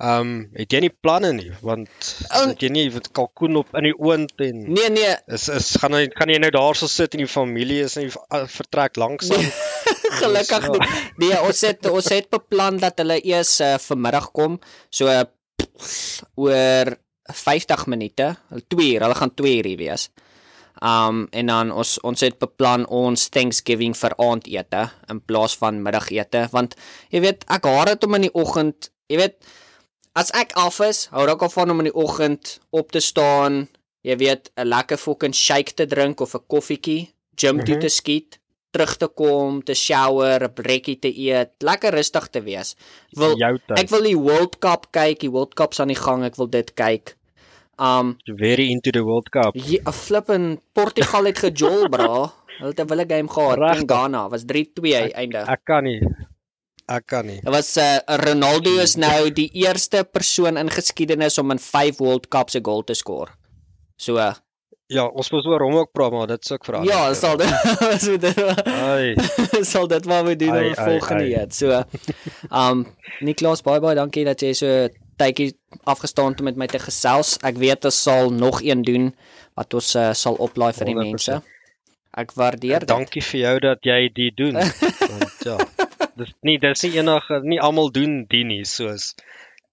Ehm, um, het jy nie planne nie want het jy nie wat kalkoen op in die oond en Nee nee, is is gaan hy gaan jy nou daarso sit en die familie is nie uh, vertrek lanksaam. gelukkig ja. nie. Nee, ons het ons het beplan dat hulle eers uh, vanmiddag kom. So uh, oor 50 minute, 2 uur, hulle gaan 2 uur hier wees. Um en dan ons ons het beplan ons Thanksgiving vir aandete in plaas van middagete want jy weet ek haat dit om in die oggend, jy weet as ek af is, hou ek al van om in die oggend op te staan, jy weet 'n lekker fucking shake te drink of 'n koffietjie, gym toe Mhm. te skiet, terug te kom, te shower, 'n brekkie te eet, lekker rustig te wees. Wil ek wil die World Cup kyk, die World Cup's aan die gang, ek wil dit kyk. Um very into the World Cup. 'n flippin Portugal het gejol, bra. Hulle het 'n wille game gehad teen? Ghana. Was 3-2 einde. Ek kan nie. Ek kan nie. Dit was uh, Ronaldo is nou die eerste persoon in geskiedenis om in 5 World Cups 'n goal te skoor. So uh, Ja, ons moet oor hom ook praat, maar dit suk vir ja, sal dit so dit Ai, sal dit wat we doen die volgende jaar. So um Niklas baie baie dankie dat jy so tydjie afgestaan het om met my te gesels. Ek weet ons sal nog een doen wat ons uh, sal oplaai vir die 100%. mense. Ek waardeer dit. dankie vir jou dat jy dit doen. Want ja, dis nie dis nie enige nie almal doen dit nie soos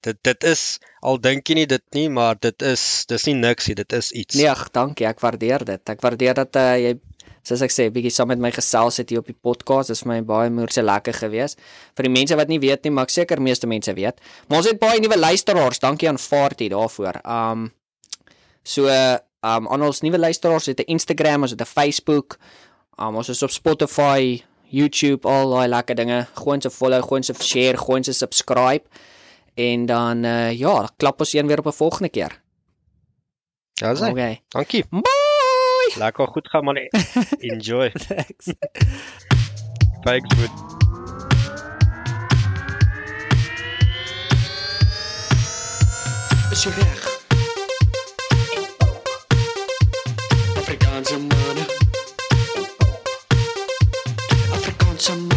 dit dit is al dink jy nie dit nie, maar dit is dis nie niks nie, dit is iets. Nee, ag, dankie. Ek waardeer dit. Ek waardeer dat uh, jy soos ek sê, bietjie saam met my gesels het hier op die podcast. Dit is vir my baie moeëse lekker gewees. Vir die mense wat nie weet nie, maar ek seker meeste mense weet. Maar ons het baie nuwe luisteraars. Dankie aan Farty daarvoor. Um so um aan ons nuwe luisteraars het 'n Instagram, ons het 'n Facebook. Um ons is op Spotify, YouTube, al daai lekker dinge. Gooi ons 'n follow, gooi ons 'n share, gooi ons 'n subscribe. En dan uh ja, klap ons een weer op 'n volgende keer. Ja, sê. Okay. Dankie. Bye. Lekker goed gaan man. Enjoy. Thanks. Thanks good. Is reg? some